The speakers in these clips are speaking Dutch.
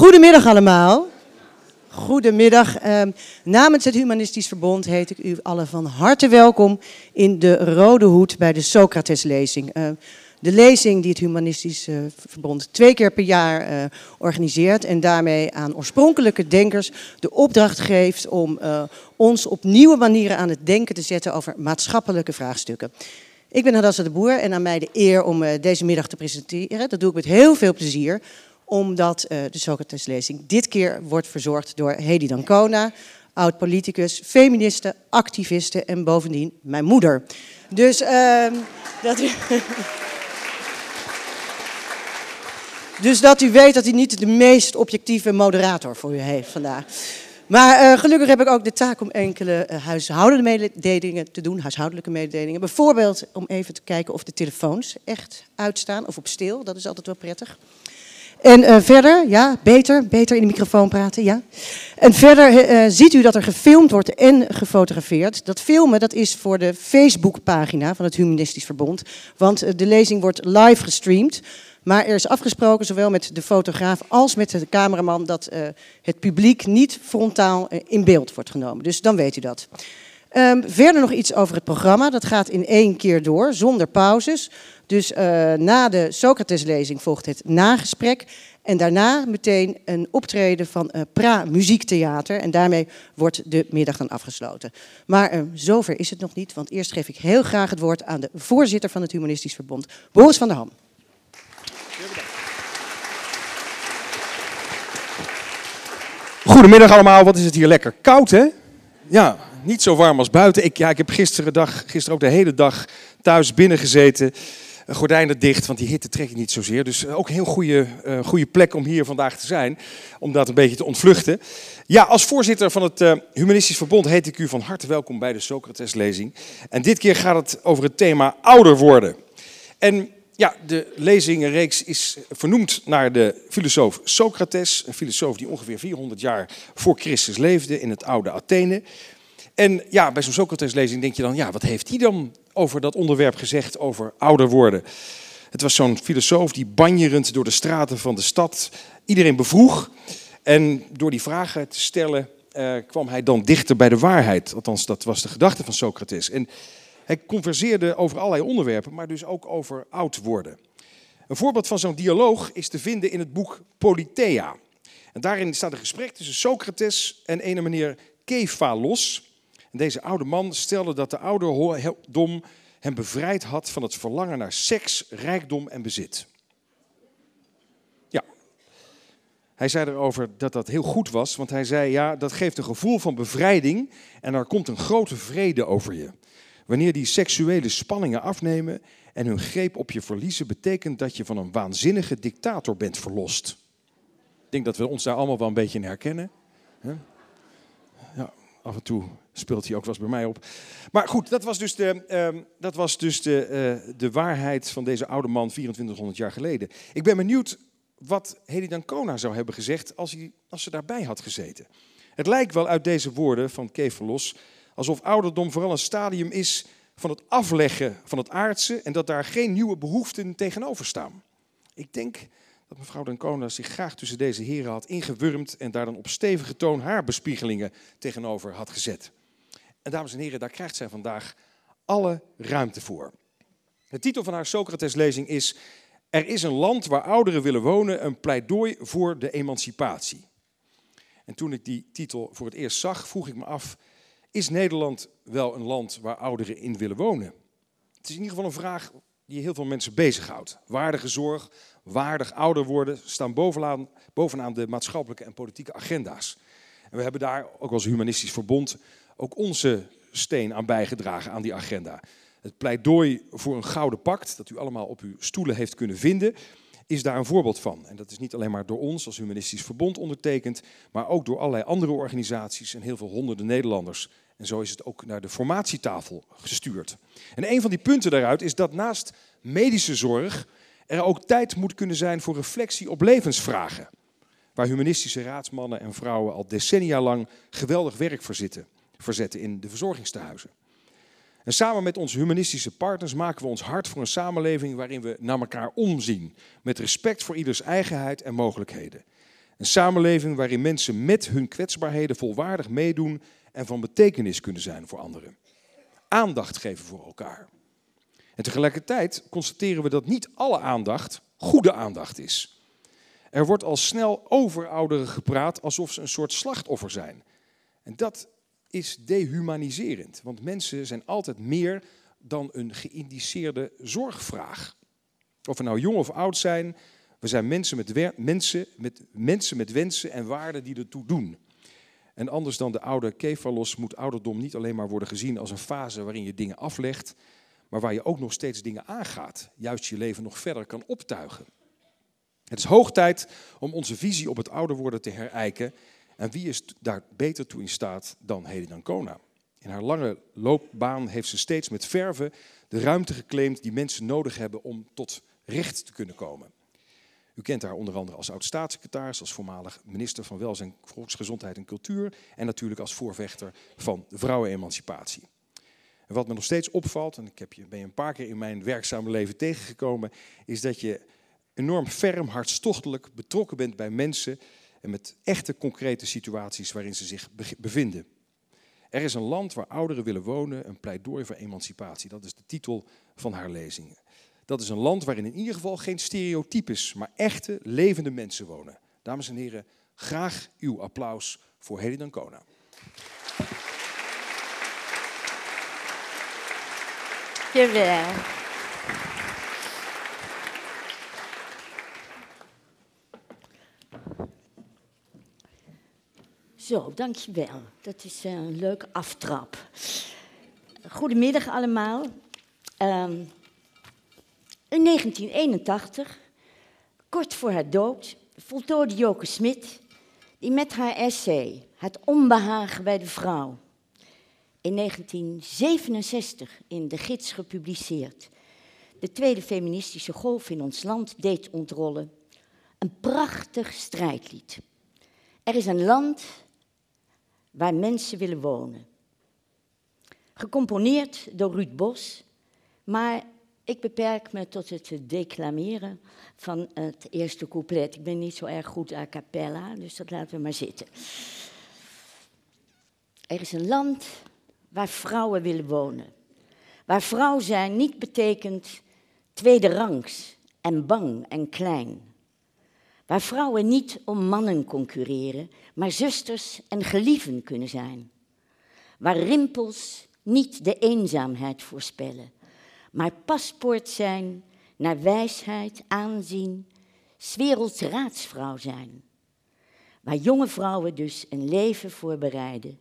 Goedemiddag allemaal. Goedemiddag. Ehm, namens het Humanistisch Verbond heet ik u allen van harte welkom in de Rode Hoed bij de Socrateslezing. Uh, de lezing die het Humanistisch uh, Verbond twee keer per jaar uh, organiseert en daarmee aan oorspronkelijke denkers de opdracht geeft om uh, ons op nieuwe manieren aan het denken te zetten over maatschappelijke vraagstukken. Ik ben Hadassah de Boer en aan mij de eer om deze middag te presenteren. Dat doe ik met heel veel plezier omdat uh, de Socrateslezing dit keer wordt verzorgd door Hedy Dancona, oud-politicus, feministe, activiste en bovendien mijn moeder. Dus uh, dat u... Dus dat u weet dat hij niet de meest objectieve moderator voor u heeft vandaag. Maar uh, gelukkig heb ik ook de taak om enkele uh, huishoudelijke mededelingen te doen, huishoudelijke mededelingen. Bijvoorbeeld om even te kijken of de telefoons echt uitstaan of op stil, dat is altijd wel prettig. En uh, verder, ja, beter, beter in de microfoon praten, ja. En verder uh, ziet u dat er gefilmd wordt en gefotografeerd. Dat filmen, dat is voor de Facebookpagina van het Humanistisch Verbond. Want de lezing wordt live gestreamd. Maar er is afgesproken, zowel met de fotograaf als met de cameraman, dat het publiek niet frontaal in beeld wordt genomen. Dus dan weet u dat. Um, verder nog iets over het programma. Dat gaat in één keer door, zonder pauzes. Dus uh, na de Socrateslezing volgt het nagesprek. En daarna meteen een optreden van uh, Pra Muziektheater. En daarmee wordt de middag dan afgesloten. Maar uh, zover is het nog niet, want eerst geef ik heel graag het woord aan de voorzitter van het Humanistisch Verbond, Boris van der Ham. Goedemiddag allemaal, wat is het hier lekker koud hè? Ja, niet zo warm als buiten. Ik, ja, ik heb gisteren, dag, gisteren ook de hele dag thuis binnen gezeten gordijnen dicht, want die hitte trek ik niet zozeer. Dus ook een heel goede, uh, goede plek om hier vandaag te zijn, om dat een beetje te ontvluchten. Ja, als voorzitter van het Humanistisch Verbond heet ik u van harte welkom bij de Socrateslezing. En dit keer gaat het over het thema ouder worden. En ja, de lezingenreeks is vernoemd naar de filosoof Socrates, een filosoof die ongeveer 400 jaar voor Christus leefde in het oude Athene. En ja, bij zo'n Socrates-lezing denk je dan, ja, wat heeft hij dan over dat onderwerp gezegd, over ouder worden? Het was zo'n filosoof die banjerend door de straten van de stad iedereen bevroeg. En door die vragen te stellen eh, kwam hij dan dichter bij de waarheid. Althans, dat was de gedachte van Socrates. En hij converseerde over allerlei onderwerpen, maar dus ook over oud worden. Een voorbeeld van zo'n dialoog is te vinden in het boek Politeia. En daarin staat een gesprek tussen Socrates en een meneer Kefalos. En deze oude man stelde dat de ouderdom hem bevrijd had van het verlangen naar seks, rijkdom en bezit. Ja. Hij zei erover dat dat heel goed was, want hij zei, ja, dat geeft een gevoel van bevrijding en er komt een grote vrede over je. Wanneer die seksuele spanningen afnemen en hun greep op je verliezen, betekent dat je van een waanzinnige dictator bent verlost. Ik denk dat we ons daar allemaal wel een beetje in herkennen. Ja, af en toe speelt hij ook wel eens bij mij op. Maar goed, dat was dus de, uh, dat was dus de, uh, de waarheid van deze oude man 2400 jaar geleden. Ik ben benieuwd wat Hedy Dancona zou hebben gezegd als, hij, als ze daarbij had gezeten. Het lijkt wel uit deze woorden van Kefalos alsof ouderdom vooral een stadium is van het afleggen van het aardse en dat daar geen nieuwe behoeften tegenover staan. Ik denk dat mevrouw Dancona zich graag tussen deze heren had ingewurmd en daar dan op stevige toon haar bespiegelingen tegenover had gezet. En dames en heren, daar krijgt zij vandaag alle ruimte voor. De titel van haar Socrates-lezing is Er is een land waar ouderen willen wonen, een pleidooi voor de emancipatie. En toen ik die titel voor het eerst zag, vroeg ik me af, is Nederland wel een land waar ouderen in willen wonen? Het is in ieder geval een vraag die heel veel mensen bezighoudt. Waardige zorg, waardig ouder worden staan bovenaan, bovenaan de maatschappelijke en politieke agenda's. En we hebben daar ook als humanistisch verbond ook onze steen aan bijgedragen aan die agenda. Het pleidooi voor een gouden pact, dat u allemaal op uw stoelen heeft kunnen vinden, is daar een voorbeeld van. En dat is niet alleen maar door ons als Humanistisch Verbond ondertekend, maar ook door allerlei andere organisaties en heel veel honderden Nederlanders. En zo is het ook naar de formatietafel gestuurd. En een van die punten daaruit is dat naast medische zorg er ook tijd moet kunnen zijn voor reflectie op levensvragen. Waar humanistische raadsmannen en vrouwen al decennia lang geweldig werk verzitten verzetten in de verzorgingstehuizen. En samen met onze humanistische partners maken we ons hard voor een samenleving waarin we naar elkaar omzien. Met respect voor ieders eigenheid en mogelijkheden. Een samenleving waarin mensen met hun kwetsbaarheden volwaardig meedoen en van betekenis kunnen zijn voor anderen. Aandacht geven voor elkaar. En tegelijkertijd constateren we dat niet alle aandacht goede aandacht is. Er wordt al snel over ouderen gepraat alsof ze een soort slachtoffer zijn. En dat is dehumaniserend, want mensen zijn altijd meer dan een geïndiceerde zorgvraag. Of we nou jong of oud zijn, we zijn mensen met, mensen, met, mensen met wensen en waarden die ertoe doen. En anders dan de oude kefalos moet ouderdom niet alleen maar worden gezien als een fase waarin je dingen aflegt, maar waar je ook nog steeds dingen aangaat, juist je leven nog verder kan optuigen. Het is hoog tijd om onze visie op het ouder worden te herijken. En wie is daar beter toe in staat dan Hedy Ancona? In haar lange loopbaan heeft ze steeds met verve de ruimte geclaimd die mensen nodig hebben om tot recht te kunnen komen. U kent haar onder andere als oud-staatssecretaris, als voormalig minister van Welzijn, Volksgezondheid en Cultuur en natuurlijk als voorvechter van vrouwenemancipatie. En wat me nog steeds opvalt, en ik heb je, ben je een paar keer in mijn werkzame leven tegengekomen, is dat je enorm ferm, hartstochtelijk betrokken bent bij mensen en met echte concrete situaties waarin ze zich bevinden. Er is een land waar ouderen willen wonen, een pleidooi voor emancipatie. Dat is de titel van haar lezingen. Dat is een land waarin in ieder geval geen stereotypes, maar echte, levende mensen wonen. Dames en heren, graag uw applaus voor Hedy Dancona. Jawel. Zo, dankjewel. Dat is eh, een leuke aftrap. Goedemiddag allemaal. Um, in 1981, kort voor haar dood, voltooide Joke Smit, die met haar essay Het onbehagen bij de vrouw in 1967 in De Gids gepubliceerd, de tweede feministische golf in ons land deed ontrollen, een prachtig strijdlied. Er is een land waar mensen willen wonen. Gecomponeerd door Ruud Bos, maar ik beperk me tot het declameren van het eerste couplet. Ik ben niet zo erg goed a cappella, dus dat laten we maar zitten. Er is een land waar vrouwen willen wonen. Waar vrouw zijn niet betekent tweede rangs en bang en klein. Waar vrouwen niet om mannen concurreren, maar zusters en gelieven kunnen zijn. Waar rimpels niet de eenzaamheid voorspellen, maar paspoort zijn naar wijsheid, aanzien, werelds raadsvrouw zijn. Waar jonge vrouwen dus een leven voorbereiden,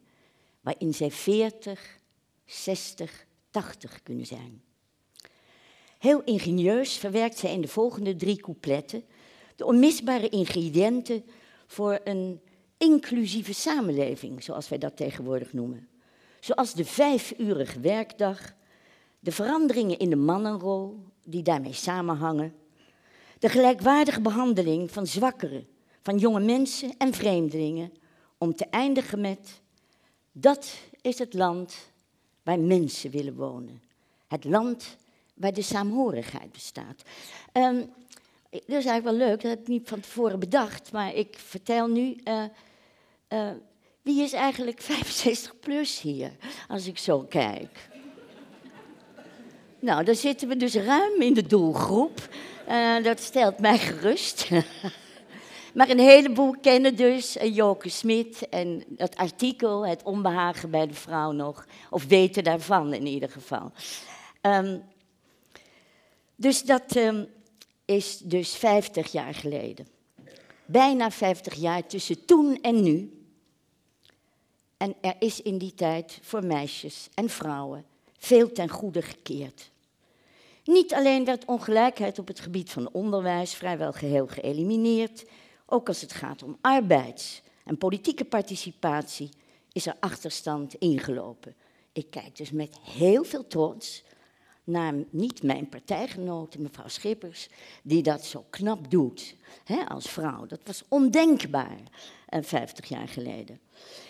waarin zij 40, 60, 80 kunnen zijn. Heel ingenieus verwerkt zij in de volgende drie coupletten de onmisbare ingrediënten voor een inclusieve samenleving, zoals wij dat tegenwoordig noemen. Zoals de vijfurige werkdag, de veranderingen in de mannenrol die daarmee samenhangen, de gelijkwaardige behandeling van zwakkeren, van jonge mensen en vreemdelingen, om te eindigen met, dat is het land waar mensen willen wonen. Het land waar de saamhorigheid bestaat. Um, is eigenlijk wel leuk, dat heb ik niet van tevoren bedacht, maar ik vertel nu. Uh, uh, wie is eigenlijk 65 plus hier, als ik zo kijk? nou, dan zitten we dus ruim in de doelgroep. Uh, dat stelt mij gerust. maar een heleboel kennen dus Joke Smit en dat artikel, Het onbehagen bij de vrouw nog. Of weten daarvan in ieder geval. Um, dus dat, um, is dus 50 jaar geleden. Bijna 50 jaar tussen toen en nu. En er is in die tijd voor meisjes en vrouwen veel ten goede gekeerd. Niet alleen werd ongelijkheid op het gebied van onderwijs vrijwel geheel geëlimineerd, ook als het gaat om arbeids- en politieke participatie is er achterstand ingelopen. Ik kijk dus met heel veel trots naar niet mijn partijgenote, mevrouw Schippers, die dat zo knap doet hè, als vrouw. Dat was ondenkbaar eh, 50 jaar geleden.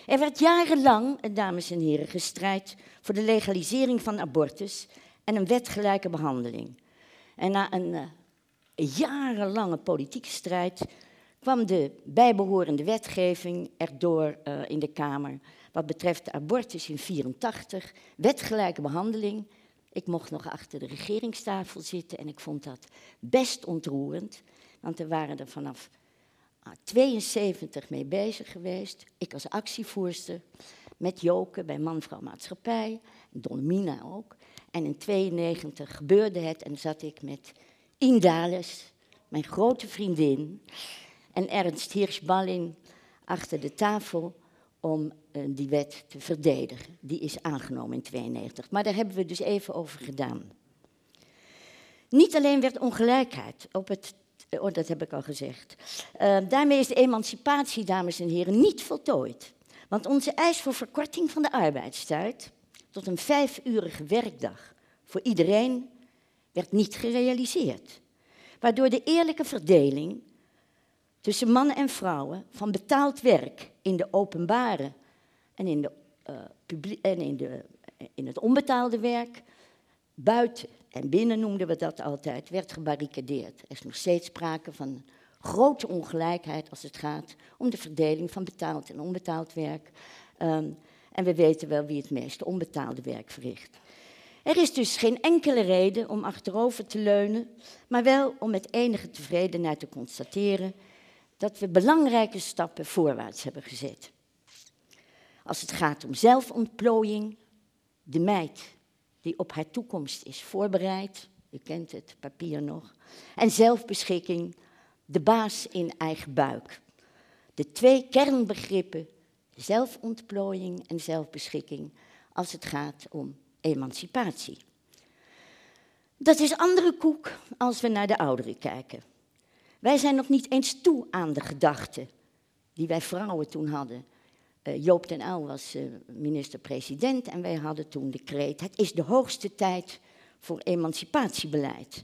Er werd jarenlang, eh, dames en heren, gestrijd voor de legalisering van abortus en een wetgelijke behandeling. En na een uh, jarenlange politieke strijd kwam de bijbehorende wetgeving erdoor uh, in de Kamer. Wat betreft abortus in 84, wetgelijke behandeling. Ik mocht nog achter de regeringstafel zitten en ik vond dat best ontroerend. Want er waren er vanaf 72 mee bezig geweest. Ik als actievoerster met Joke bij Man-Vrouw Maatschappij, Dolmina ook. En in 92 gebeurde het en zat ik met Indales, mijn grote vriendin, en Ernst Hirschballin achter de tafel om die wet te verdedigen. Die is aangenomen in 92. Maar daar hebben we dus even over gedaan. Niet alleen werd ongelijkheid op het Oh, dat heb ik al gezegd. Uh, daarmee is de emancipatie, dames en heren, niet voltooid. Want onze eis voor verkorting van de arbeidstijd tot een vijfurige werkdag voor iedereen werd niet gerealiseerd. Waardoor de eerlijke verdeling tussen mannen en vrouwen van betaald werk in de openbare en in, de, uh, en in, de, in het onbetaalde werk buiten en binnen noemden we dat altijd, werd gebarricadeerd. Er is nog steeds sprake van grote ongelijkheid als het gaat om de verdeling van betaald en onbetaald werk. Um, en we weten wel wie het meeste onbetaalde werk verricht. Er is dus geen enkele reden om achterover te leunen, maar wel om met enige tevredenheid te constateren dat we belangrijke stappen voorwaarts hebben gezet. Als het gaat om zelfontplooiing, de meid die op haar toekomst is voorbereid. U kent het papier nog. En zelfbeschikking, de baas in eigen buik. De twee kernbegrippen, zelfontplooiing en zelfbeschikking, als het gaat om emancipatie. Dat is andere koek als we naar de ouderen kijken. Wij zijn nog niet eens toe aan de gedachte die wij vrouwen toen hadden Joop den Uyl was uh, minister-president en wij hadden toen de kreet: het is de hoogste tijd voor emancipatiebeleid.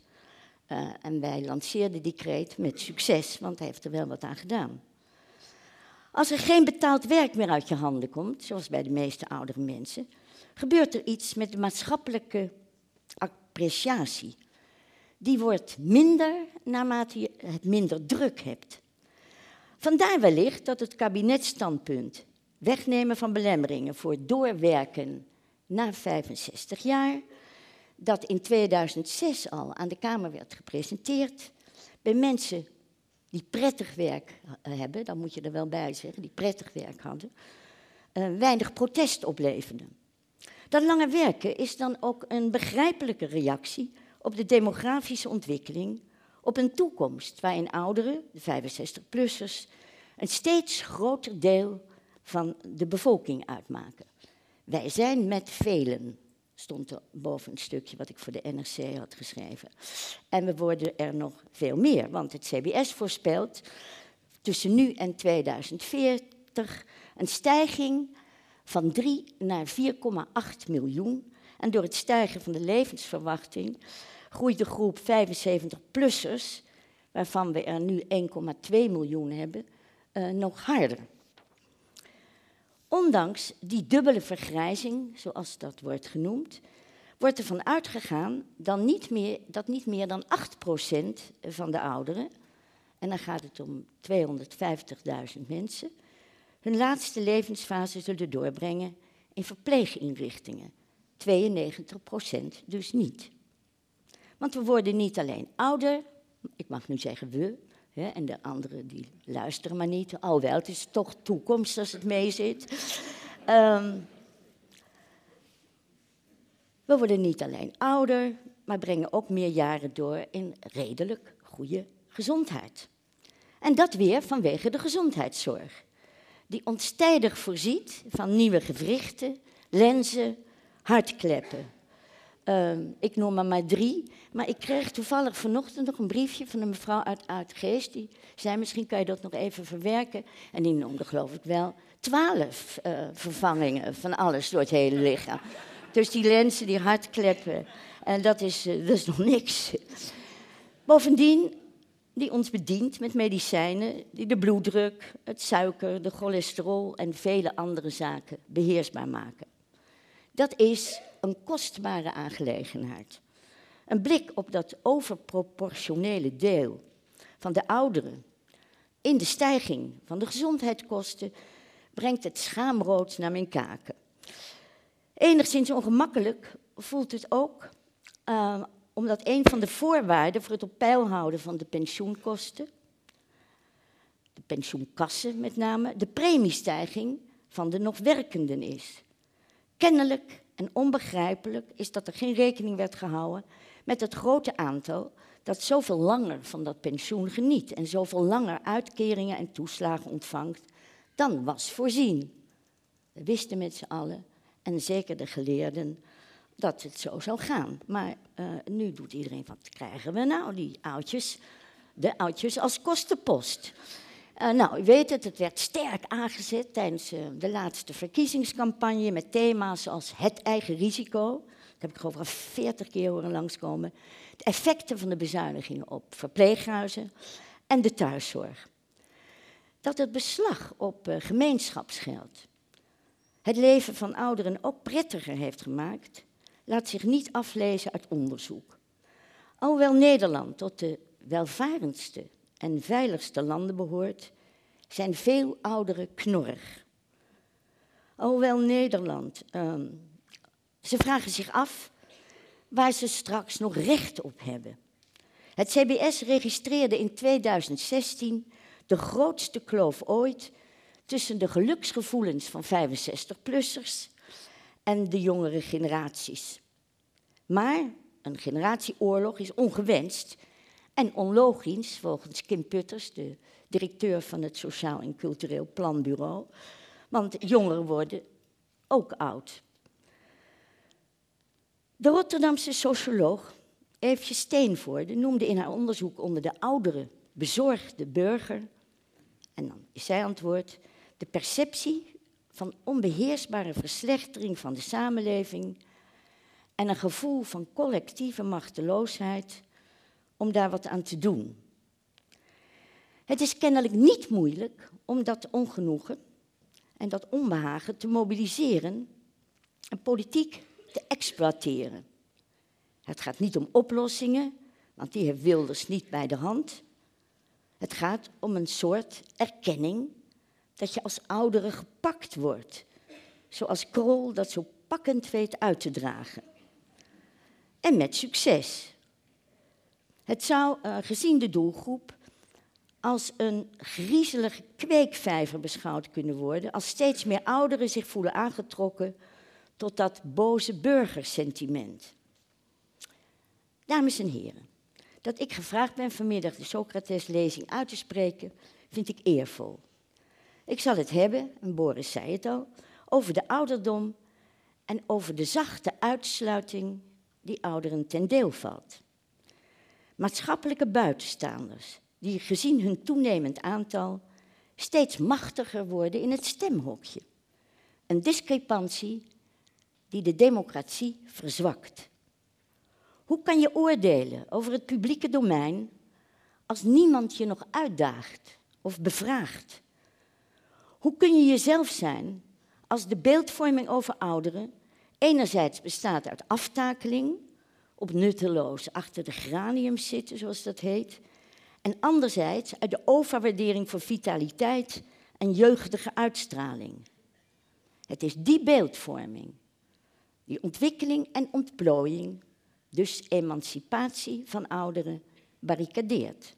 Uh, en wij lanceerden die kreet met succes, want hij heeft er wel wat aan gedaan. Als er geen betaald werk meer uit je handen komt, zoals bij de meeste oudere mensen, gebeurt er iets met de maatschappelijke appreciatie. Die wordt minder naarmate je het minder druk hebt. Vandaar wellicht dat het kabinetstandpunt wegnemen van belemmeringen voor doorwerken na 65 jaar, dat in 2006 al aan de Kamer werd gepresenteerd, bij mensen die prettig werk hebben, dan moet je er wel bij zeggen, die prettig werk hadden, uh, weinig protest opleverde. Dat lange werken is dan ook een begrijpelijke reactie op de demografische ontwikkeling, op een toekomst waarin ouderen, de 65-plussers, een steeds groter deel van de bevolking uitmaken. Wij zijn met velen, stond er boven een stukje wat ik voor de NRC had geschreven. En we worden er nog veel meer, want het CBS voorspelt tussen nu en 2040 een stijging van 3 naar 4,8 miljoen. En door het stijgen van de levensverwachting groeit de groep 75-plussers, waarvan we er nu 1,2 miljoen hebben, uh, nog harder. Ondanks die dubbele vergrijzing, zoals dat wordt genoemd, wordt ervan uitgegaan dan niet meer, dat niet meer dan 8% van de ouderen, en dan gaat het om 250.000 mensen, hun laatste levensfase zullen doorbrengen in verpleeginrichtingen. 92% dus niet. Want we worden niet alleen ouder, ik mag nu zeggen we, en de anderen die luisteren maar niet. Al wel, het is toch toekomst als het meezit. Um, we worden niet alleen ouder, maar brengen ook meer jaren door in redelijk goede gezondheid. En dat weer vanwege de gezondheidszorg, die ontstijdig voorziet van nieuwe gewrichten, lenzen, hartkleppen, Ehm, ik noem er maar drie. Maar ik kreeg toevallig vanochtend nog een briefje van een mevrouw uit Uitgeest. Die zei, misschien kan je dat nog even verwerken. En die noemde geloof ik wel twaalf uh, vervangingen van alles door het hele lichaam. Dus die lenzen, die hartkleppen. En dat is, uh, dat is nog niks. Bovendien, die ons bedient met medicijnen die de bloeddruk, het suiker, de cholesterol en vele andere zaken beheersbaar maken. Dat is een kostbare aangelegenheid. Een blik op dat overproportionele deel van de ouderen in de stijging van de gezondheidskosten brengt het schaamrood naar mijn kaken. Enigszins ongemakkelijk voelt het ook, uh, omdat een van de voorwaarden voor het op peil houden van de pensioenkosten, de pensioenkassen met name, de premiestijging van de nog werkenden is. Kennelijk en onbegrijpelijk is dat er geen rekening werd gehouden met het grote aantal dat zoveel langer van dat pensioen geniet en zoveel langer uitkeringen en toeslagen ontvangt dan was voorzien. We wisten met z'n allen, en zeker de geleerden, dat het zo zou gaan. Maar uh, nu doet iedereen, wat krijgen we nou, die oudjes? De oudjes als kostenpost. Uh, nou, u weet het, het werd sterk aangezet tijdens uh, de laatste verkiezingscampagne met thema's als het eigen risico. Dat heb ik ik 40 keer horen langskomen. De effecten van de bezuinigingen op verpleeghuizen en de thuiszorg. Dat het beslag op uh, gemeenschapsgeld het leven van ouderen ook prettiger heeft gemaakt, laat zich niet aflezen uit onderzoek. Alhoewel Nederland tot de welvarendste en veiligste landen behoort, zijn veel ouderen knorrig. Alhoewel Nederland, uh, ze vragen zich af waar ze straks nog recht op hebben. Het CBS registreerde in 2016 de grootste kloof ooit tussen de geluksgevoelens van 65-plussers en de jongere generaties. Maar een generatieoorlog is ongewenst en onlogisch, volgens Kim Putters, de directeur van het Sociaal en Cultureel Planbureau, want jongeren worden ook oud. De Rotterdamse socioloog Eefje Steenvoorde noemde in haar onderzoek onder de oudere bezorgde burger, en dan is zij antwoord, de perceptie van onbeheersbare verslechtering van de samenleving en een gevoel van collectieve machteloosheid om daar wat aan te doen. Het is kennelijk niet moeilijk om dat ongenoegen en dat onbehagen te mobiliseren en politiek te exploiteren. Het gaat niet om oplossingen, want die heeft Wilders niet bij de hand. Het gaat om een soort erkenning dat je als oudere gepakt wordt, zoals Krol dat zo pakkend weet uit te dragen. En met succes. Het zou, uh, gezien de doelgroep, als een griezelige kweekvijver beschouwd kunnen worden, als steeds meer ouderen zich voelen aangetrokken tot dat boze burgersentiment. Dames en heren, dat ik gevraagd ben vanmiddag de Socrates-lezing uit te spreken, vind ik eervol. Ik zal het hebben, en Boris zei het al, over de ouderdom en over de zachte uitsluiting die ouderen ten deel valt. Maatschappelijke buitenstaanders, die gezien hun toenemend aantal steeds machtiger worden in het stemhokje. Een discrepantie die de democratie verzwakt. Hoe kan je oordelen over het publieke domein als niemand je nog uitdaagt of bevraagt? Hoe kun je jezelf zijn als de beeldvorming over ouderen enerzijds bestaat uit aftakeling, op nutteloos achter de granium zitten, zoals dat heet, en anderzijds uit de overwaardering van vitaliteit en jeugdige uitstraling. Het is die beeldvorming, die ontwikkeling en ontplooiing, dus emancipatie van ouderen, barricadeert.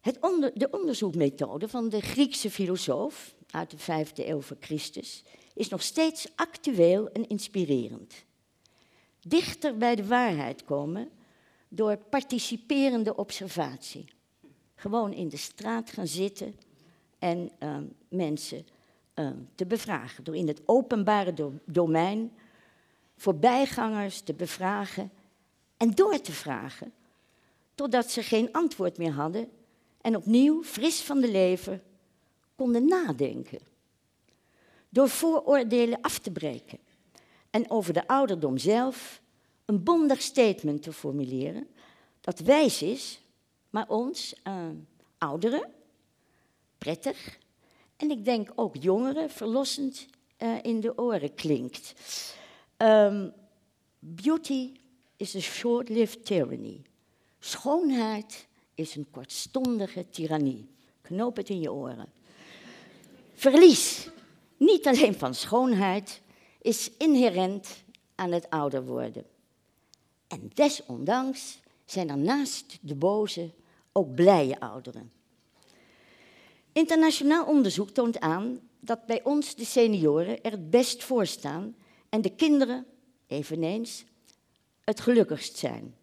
Het de onderzoekmethode van de Griekse filosoof uit de vijfde eeuw voor Christus is nog steeds actueel en inspirerend. Dichter bij de waarheid komen door participerende observatie. Gewoon in de straat gaan zitten en uh, mensen uh, te bevragen. Door in het openbare do domein voorbijgangers te bevragen en door te vragen, totdat ze geen antwoord meer hadden en opnieuw, fris van de leven, konden nadenken. Door vooroordelen af te breken en over de ouderdom zelf een bondig statement te formuleren dat wijs is, maar ons, uh, ouderen, prettig en ik denk ook jongeren verlossend uh, in de oren klinkt. Um, beauty is a short-lived tyranny. Schoonheid is een kortstondige tirannie. Knoop het in je oren. Verlies, niet alleen van schoonheid, is inherent aan het ouder worden. En desondanks zijn er naast de boze ook blije ouderen. Internationaal onderzoek toont aan dat bij ons de senioren er het best voor staan en de kinderen eveneens het gelukkigst zijn.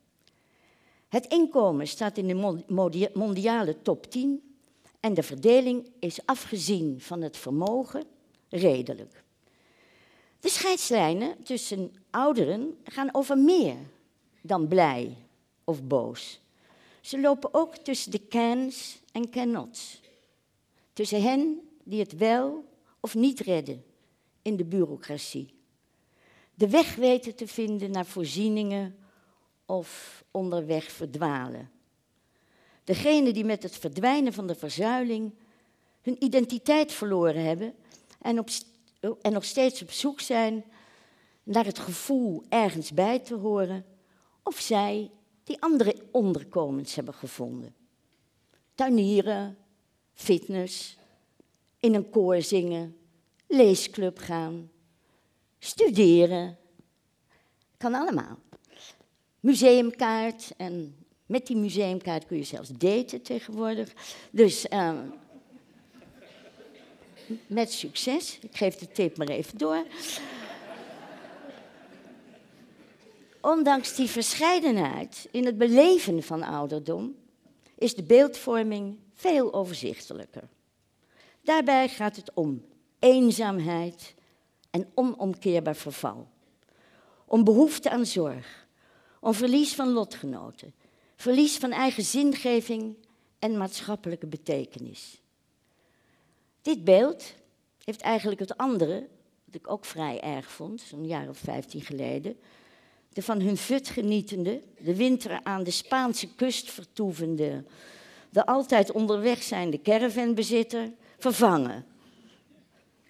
Het inkomen staat in de mondiale top 10 en de verdeling is afgezien van het vermogen redelijk. De scheidslijnen tussen ouderen gaan over meer dan blij of boos. Ze lopen ook tussen de cans en cannots. Tussen hen die het wel of niet redden in de bureaucratie. De weg weten te vinden naar voorzieningen of onderweg verdwalen. Degenen die met het verdwijnen van de verzuiling hun identiteit verloren hebben en, op, en nog steeds op zoek zijn naar het gevoel ergens bij te horen, of zij die andere onderkomens hebben gevonden. Tuinieren, fitness, in een koor zingen, leesclub gaan, studeren. Kan allemaal. Museumkaart en met die museumkaart kun je zelfs daten tegenwoordig. Dus uh, met succes. Ik geef de tip maar even door. Ondanks die verscheidenheid in het beleven van ouderdom is de beeldvorming veel overzichtelijker. Daarbij gaat het om eenzaamheid en onomkeerbaar verval. Om behoefte aan zorg, om verlies van lotgenoten, verlies van eigen zingeving en maatschappelijke betekenis. Dit beeld heeft eigenlijk het andere, dat ik ook vrij erg vond, zo'n jaar of vijftien geleden, de van hun fut genietende, de winter aan de Spaanse kust vertoevende, de altijd onderweg zijnde caravanbezitter vervangen.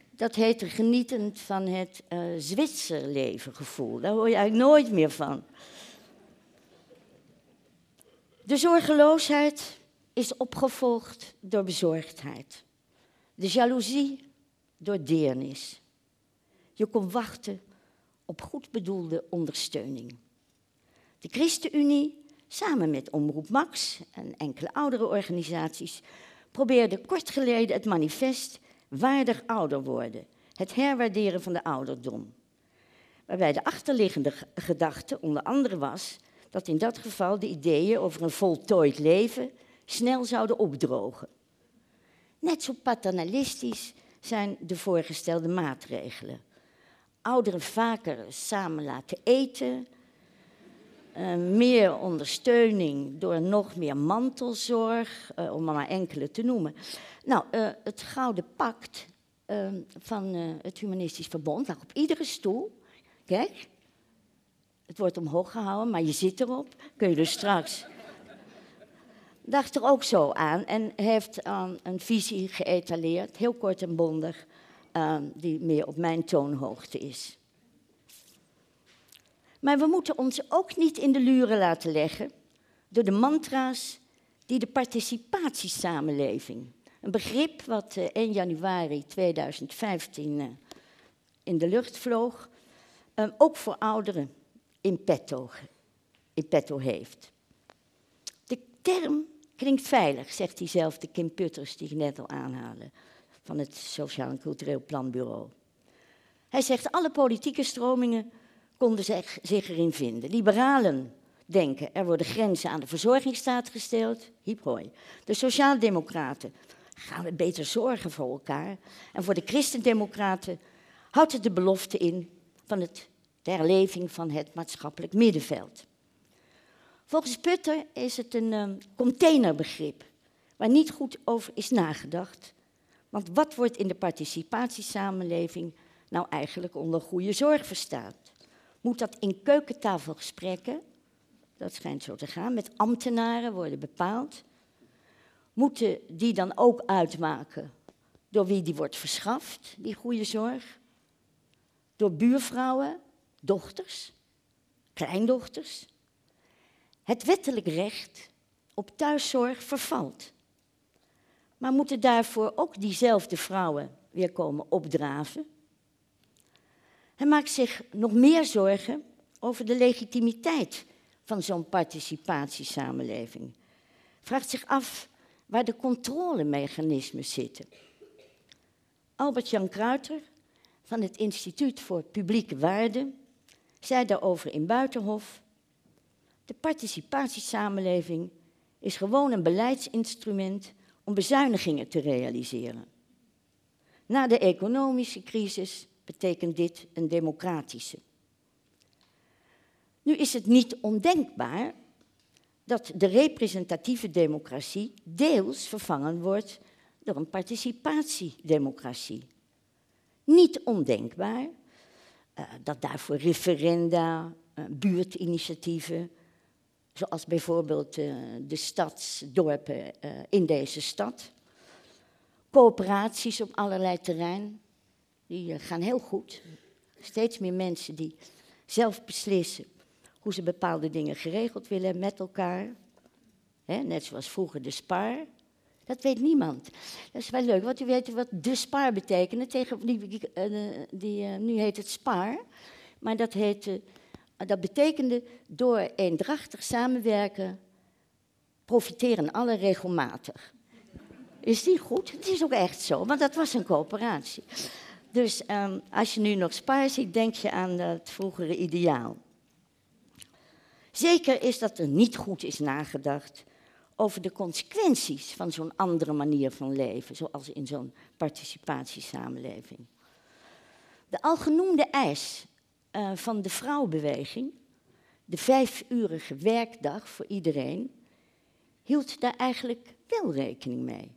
Dat heette genietend van het uh, Zwitserleven gevoel. Daar hoor je eigenlijk nooit meer van. De zorgeloosheid is opgevolgd door bezorgdheid. De jaloezie door deernis. Je kon wachten op goed bedoelde ondersteuning. De ChristenUnie, samen met Omroep Max en enkele oudere organisaties, probeerde kort geleden het manifest Waardig ouder worden, het herwaarderen van de ouderdom. Waarbij de achterliggende gedachte onder andere was dat in dat geval de ideeën over een voltooid leven snel zouden opdrogen. Net zo paternalistisch zijn de voorgestelde maatregelen. Ouderen vaker samen laten eten, uh, meer ondersteuning door nog meer mantelzorg, uh, om maar enkele te noemen. Nou, uh, het Gouden Pact van het Humanistisch Verbond lag op iedere stoel. Kijk, het wordt omhoog gehouden, maar je zit erop. Kun je dus straks. Dacht er ook zo aan en heeft een visie geëtaleerd, heel kort en bondig, die meer op mijn toonhoogte is. Maar we moeten ons ook niet in de luren laten leggen door de mantra's die de participatiesamenleving, een begrip wat 1 eh, januari 2015 eh, in de lucht vloog, eh, ook voor ouderen in petto heeft. De term klinkt veilig, zegt diezelfde Kim Putters die ik net al aanhaalde, van het Sociaal en Cultureel Planbureau. Hij zegt alle politieke stromingen konden zich, erin vinden. Liberalen denken, er worden grenzen aan de verzorgingsstaat gesteld. Hiep hoi. De sociaaldemocraten gaan we beter zorgen voor elkaar. En voor de christendemocraten houdt het de belofte in van het, de herleving van het maatschappelijk middenveld. Volgens Putter is het een um, containerbegrip waar niet goed over is nagedacht. Want wat wordt in de participatiesamenleving nou eigenlijk onder goede zorg verstaan? moet dat in keukentafelgesprekken, dat schijnt zo te gaan, met ambtenaren worden bepaald. Moeten die dan ook uitmaken door wie die wordt verschaft, die goede zorg? Door buurvrouwen, dochters, kleindochters? Het wettelijk recht op thuiszorg vervalt. Maar moeten daarvoor ook diezelfde vrouwen weer komen opdraven? Hij maakt zich nog meer zorgen over de legitimiteit van zo'n participatiesamenleving. Vraagt zich af waar de controlemechanismen zitten. Albert-Jan Kruiter van het Instituut voor Publieke Waarden zei daarover in Buitenhof: De participatiesamenleving is gewoon een beleidsinstrument om bezuinigingen te realiseren. Na de economische crisis betekent dit een democratische. Nu is het niet ondenkbaar dat de representatieve democratie deels vervangen wordt door een participatiedemocratie. Niet ondenkbaar uh, dat daarvoor referenda, uh, buurtinitiatieven, zoals bijvoorbeeld uh, de stadsdorpen in deze stad, coöperaties op allerlei terrein, die gaan heel goed. Steeds meer mensen die zelf beslissen hoe ze bepaalde dingen geregeld willen met elkaar. net zoals vroeger de spaar. Dat weet niemand. Dat is wel leuk, want u weet wat de spaar betekent. Tegen, die, die, uh, nu heet het spaar, maar dat, heet, uh, dat betekende door eendrachtig samenwerken profiteren alle regelmatig. Is die goed? Het is ook echt zo, want dat was een coöperatie. Dus um, als je nu nog spaar ziet, denk je aan het vroegere ideaal. Zeker is dat er niet goed is nagedacht over de consequenties van zo'n andere manier van leven, zoals in zo'n participatiesamenleving. De algenoemde eis uh, van de vrouwbeweging, de vijfurige werkdag voor iedereen, hield daar eigenlijk wel rekening mee.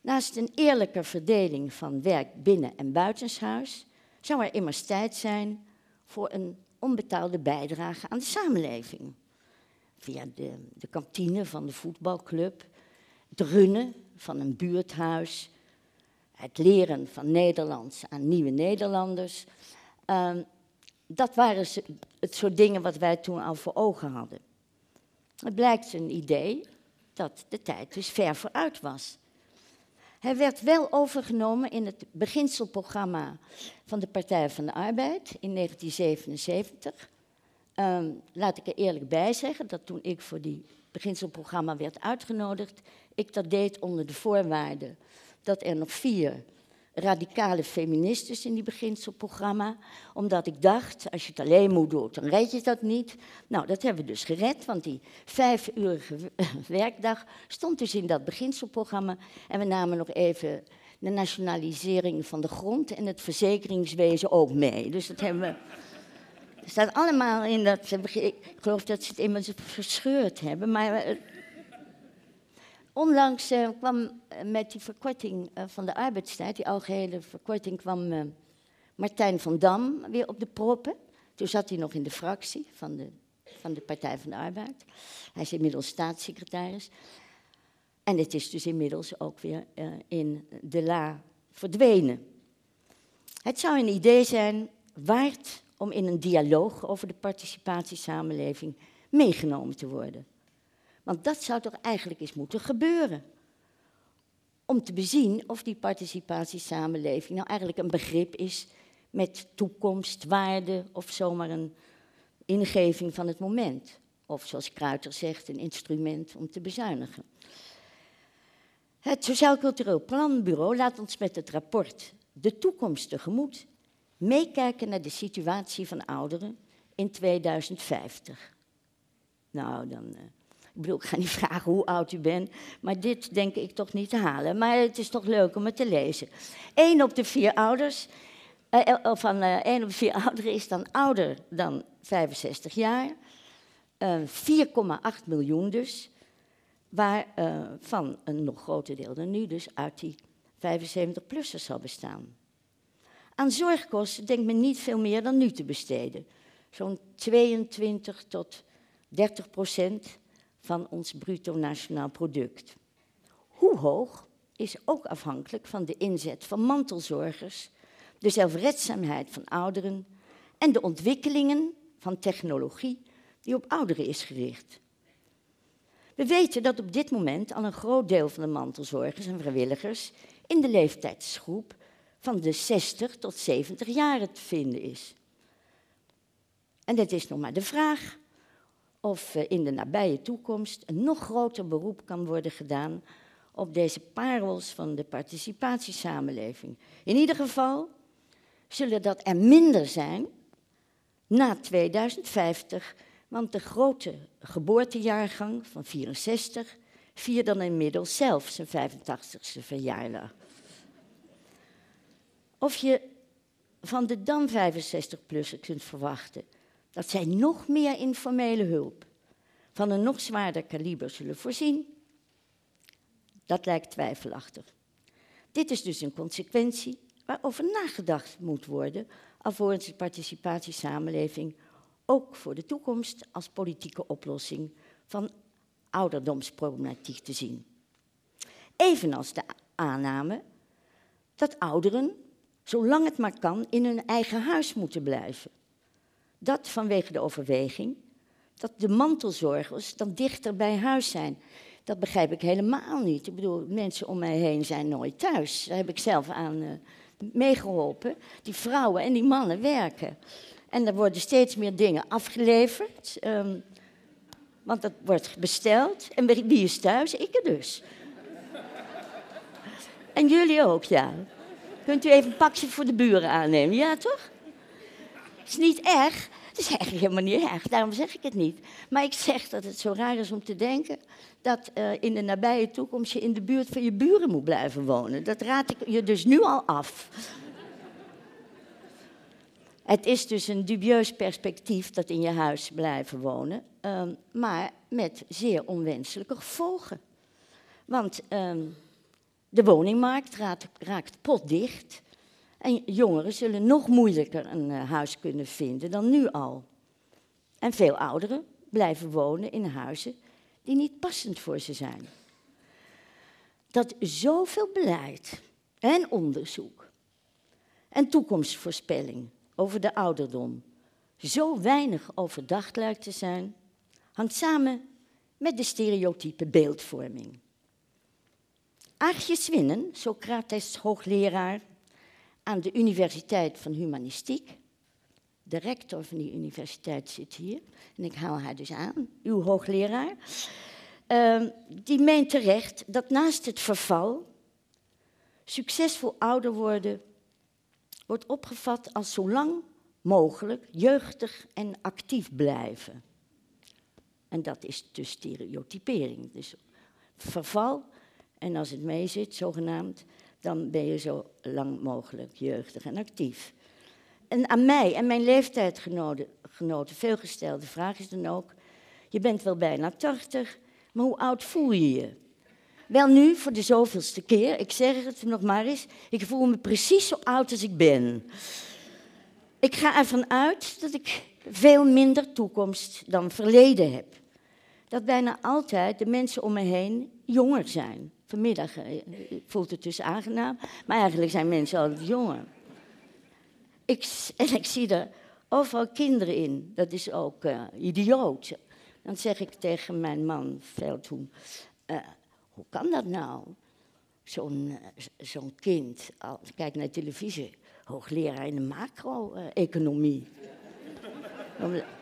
Naast een eerlijke verdeling van werk binnen en buitenshuis zou er immers tijd zijn voor een onbetaalde bijdrage aan de samenleving. Via de, de kantine van de voetbalclub, het runnen van een buurthuis, het leren van Nederlands aan nieuwe Nederlanders. Um, dat waren het soort dingen wat wij toen al voor ogen hadden. Het blijkt een idee dat de tijd dus ver vooruit was. Hij werd wel overgenomen in het beginselprogramma van de Partij van de Arbeid in 1977. Um, ehm, laat ik er eerlijk bij zeggen dat toen ik voor die beginselprogramma werd uitgenodigd, ik dat deed onder de voorwaarde dat er nog vier radicale feministes in die beginselprogramma. Omdat ik dacht, als je het alleen moet doen, dan red je dat niet. Nou, dat hebben we dus gered, want die vijfurige werkdag stond dus in dat beginselprogramma. En we namen nog even de nationalisering van de grond en het verzekeringswezen ook mee. Dus dat hebben we... Staat allemaal in dat... Ik geloof dat ze het immers verscheurd hebben, maar eh, Onlangs uh, kwam eh, met die verkorting uh, van de arbeidstijd, die algehele verkorting, kwam Martijn van Dam weer op de proppen. Toen zat hij nog in de fractie van de, van de Partij van de Arbeid. Hij is inmiddels staatssecretaris. En het is dus inmiddels ook weer in de la verdwenen. Het zou een idee zijn waard om in een dialoog over de participatiesamenleving meegenomen te worden. Want dat zou toch eigenlijk eens moeten gebeuren. Om te bezien of die participatiesamenleving nou eigenlijk een begrip is met toekomst, waarde of zomaar een ingeving van het moment. Of zoals Kruiter zegt, een instrument om te bezuinigen. Het Sociaal Cultureel Planbureau laat ons met het rapport De toekomst tegemoet meekijken naar de situatie van ouderen in 2050. Nou, dan uh, ik bedoel, ik ga niet vragen hoe oud u bent, maar dit denk ik toch niet te halen. Maar het is toch leuk om het te lezen. Eén op de vier ouders, uh, van uh, één op de vier ouderen is dan ouder dan 65 jaar. 4,8 miljoen dus, waarvan een nog groter deel dan nu dus uit die 75-plussers zal bestaan. Aan zorgkosten denkt men niet veel meer dan nu te besteden. Zo'n 22 tot 30 procent van ons bruto nationaal product. Hoe hoog is ook afhankelijk van de inzet van mantelzorgers, de zelfredzaamheid van ouderen en de ontwikkelingen van technologie die op ouderen is gericht. We weten dat op dit moment al een groot deel van de mantelzorgers en vrijwilligers in de leeftijdsgroep van de 60 tot 70 jaar te vinden is. En het is nog maar de vraag of eh, in de nabije toekomst een nog groter beroep kan worden gedaan op deze parels van de participatiesamenleving. In ieder geval zullen dat er minder zijn na 2050, want de grote geboortejaargang van 64 viert dan inmiddels zelf zijn 85ste verjaardag. Of je van de dan 65-plussen kunt verwachten dat zij nog meer informele hulp van een nog zwaarder kaliber zullen voorzien, dat lijkt twijfelachtig. Dit is dus een consequentie waarover nagedacht moet worden, alvorens de participatiesamenleving ook voor de toekomst als politieke oplossing van ouderdomsproblematiek te zien. Evenals de aanname dat ouderen, zolang het maar kan, in hun eigen huis moeten blijven. Dat vanwege de overweging dat de mantelzorgers dan dichter bij huis zijn. Dat begrijp ik helemaal niet. Ik bedoel, mensen om mij heen zijn nooit thuis. Daar heb ik zelf aan uh, meegeholpen. Die vrouwen en die mannen werken. En er worden steeds meer dingen afgeleverd. Um, want dat wordt besteld. En wie is thuis? Ik er dus. en jullie ook, ja. Kunt u even een pakje voor de buren aannemen? Ja, toch? Is niet erg. Het is eigenlijk helemaal niet erg, daarom zeg ik het niet. Maar ik zeg dat het zo raar is om te denken dat uh, in de nabije toekomst je in de buurt van je buren moet blijven wonen. Dat raad ik je dus nu al af. Het is dus een dubieus perspectief dat in je huis blijven wonen, um, maar met zeer onwenselijke gevolgen. Want um, de woningmarkt raakt, raakt potdicht. En jongeren zullen nog moeilijker een uh, huis kunnen vinden dan nu al. En veel ouderen blijven wonen in huizen die niet passend voor ze zijn. Dat zoveel beleid en onderzoek en toekomstvoorspelling over de ouderdom zo weinig overdacht lijkt te zijn, hangt samen met de stereotype beeldvorming. Aagje Swinnen, Socrates hoogleraar aan de Universiteit van Humanistiek. De rector van die universiteit zit hier. En ik haal haar dus aan, uw hoogleraar. Uh, die meent terecht dat naast het verval succesvol ouder worden wordt opgevat als zo lang mogelijk jeugdig en actief blijven. En dat is de stereotypering. Dus verval, en als het mee zit, zogenaamd, dan ben je zo lang mogelijk jeugdig en actief. En aan mij en mijn leeftijdgenoten veel gestelde vraag is dan ook: je bent wel bijna 80, maar hoe oud voel je je? Wel nu, voor de zoveelste keer, ik zeg het nog maar eens, ik voel me precies zo oud als ik ben. Ik ga ervan uit dat ik veel minder toekomst dan verleden heb. Dat bijna altijd de mensen om me heen jonger zijn. Vanmiddag eh, voelt het dus aangenaam, maar eigenlijk zijn mensen altijd jonger. Ik, en ik zie er overal kinderen in. Dat is ook uh, idioot. Dan zeg ik tegen mijn man Veldhoen, uh, hoe kan dat nou? Zo'n zo'n kind, kijk naar televisie, hoogleraar in de macro-economie.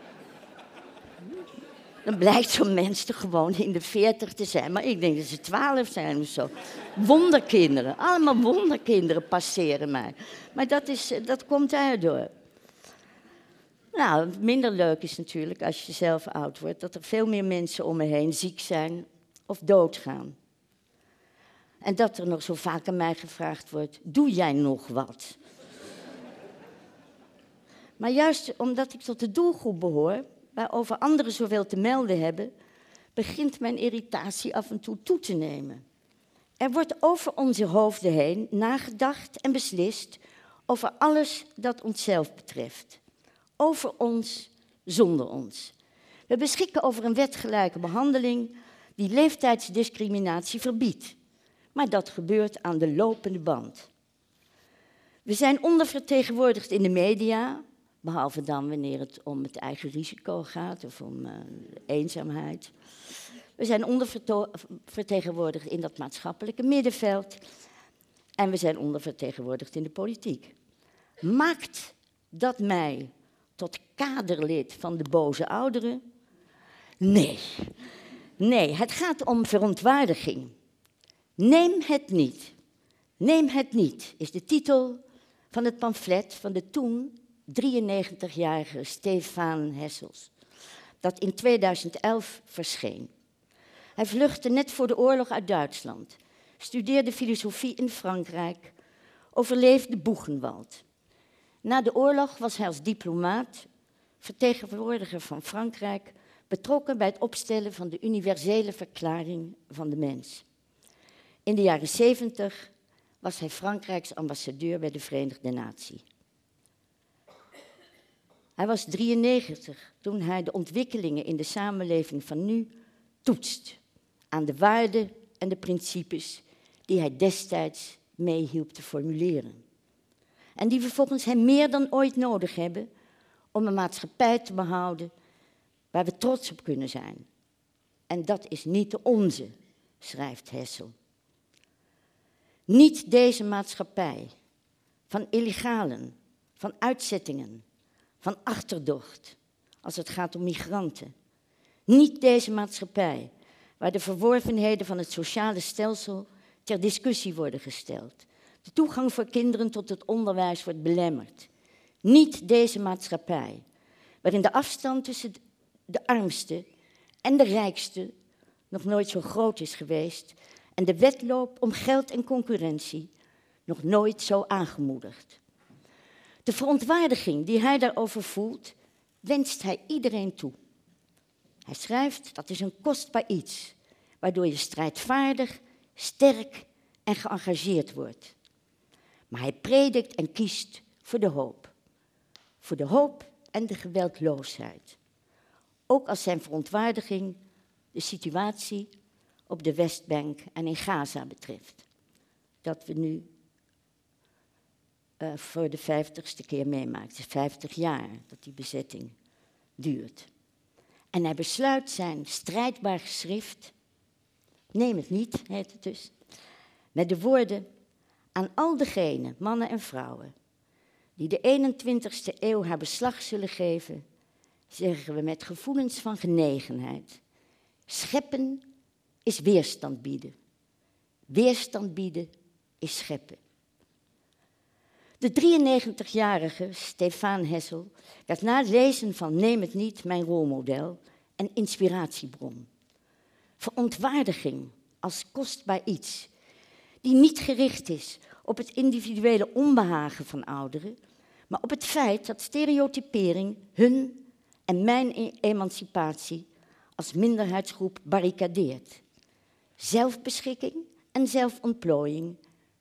Dan blijkt zo'n mens er gewoon in de veertig te zijn. Maar ik denk dat ze twaalf zijn of zo. Wonderkinderen. Allemaal wonderkinderen passeren mij. Maar dat, is, dat komt daardoor. Nou, minder leuk is natuurlijk als je zelf oud wordt... dat er veel meer mensen om me heen ziek zijn of doodgaan. En dat er nog zo vaak aan mij gevraagd wordt: doe jij nog wat? maar juist omdat ik tot de doelgroep behoor, waarover anderen zoveel te melden hebben, begint mijn irritatie af en toe toe te nemen. Er wordt over onze hoofden heen nagedacht en beslist over alles dat onszelf betreft. Over ons zonder ons. We beschikken over een wetgelijke behandeling die leeftijdsdiscriminatie verbiedt maar dat gebeurt aan de lopende band. We zijn ondervertegenwoordigd in de media, behalve dan wanneer het om het eigen risico gaat of om uh, eenzaamheid. We zijn ondervertegenwoordigd in dat maatschappelijke middenveld. En we zijn ondervertegenwoordigd in de politiek. Maakt dat mij tot kaderlid van de boze ouderen? Nee. Nee, het gaat om verontwaardiging. Neem het niet. Neem het niet is de titel van het pamflet van de toen 93-jarige Stefan Hessels, dat in 2011 verscheen. Hij vluchtte net voor de oorlog uit Duitsland, studeerde filosofie in Frankrijk, overleefde Boegenwald. Na de oorlog was hij als diplomaat, vertegenwoordiger van Frankrijk, betrokken bij het opstellen van de universele verklaring van de mens. In de jaren 70 was hij Frankrijks ambassadeur bij de Verenigde Naties. Hij was 93 toen hij de ontwikkelingen in de samenleving van nu toetst aan de waarden en de principes die hij destijds meehielp te formuleren. En die we volgens hem meer dan ooit nodig hebben om een maatschappij te behouden waar we trots op kunnen zijn. En dat is niet de onze, schrijft Hessel. Niet deze maatschappij van illegalen, van uitzettingen, van achterdocht als het gaat om migranten. Niet deze maatschappij waar de verworvenheden van het sociale stelsel ter discussie worden gesteld. De toegang voor kinderen tot het onderwijs wordt belemmerd. Niet deze maatschappij waarin de afstand tussen de armste en de rijkste nog nooit zo groot is geweest en de wedloop om geld en concurrentie nog nooit zo aangemoedigd. De verontwaardiging die hij daarover voelt, wenst hij iedereen toe. Hij schrijft, dat is een kostbaar iets, waardoor je strijdvaardig, sterk en geëngageerd wordt. Maar hij predikt en kiest voor de hoop. Voor de hoop en de geweldloosheid. Ook als zijn verontwaardiging de situatie op de Westbank en in Gaza betreft. Dat we nu uh, voor de vijftigste keer meemaakt. Vijftig jaar dat die bezetting duurt. En hij besluit zijn strijdbaar geschrift, neem het niet, heet het dus, met de woorden aan al degenen, mannen en vrouwen, die de 21ste eeuw haar beslag zullen geven, zeggen we met gevoelens van genegenheid. Scheppen is weerstand bieden. Weerstand bieden is scheppen. De 93-jarige Stefan Hessel werd na het lezen van Neem het niet mijn rolmodel en inspiratiebron. Verontwaardiging als kostbaar iets, die niet gericht is op het individuele onbehagen van ouderen, maar op het feit dat stereotypering hun en mijn e- emancipatie als minderheidsgroep barricadeert. Zelfbeschikking en zelfontplooiing,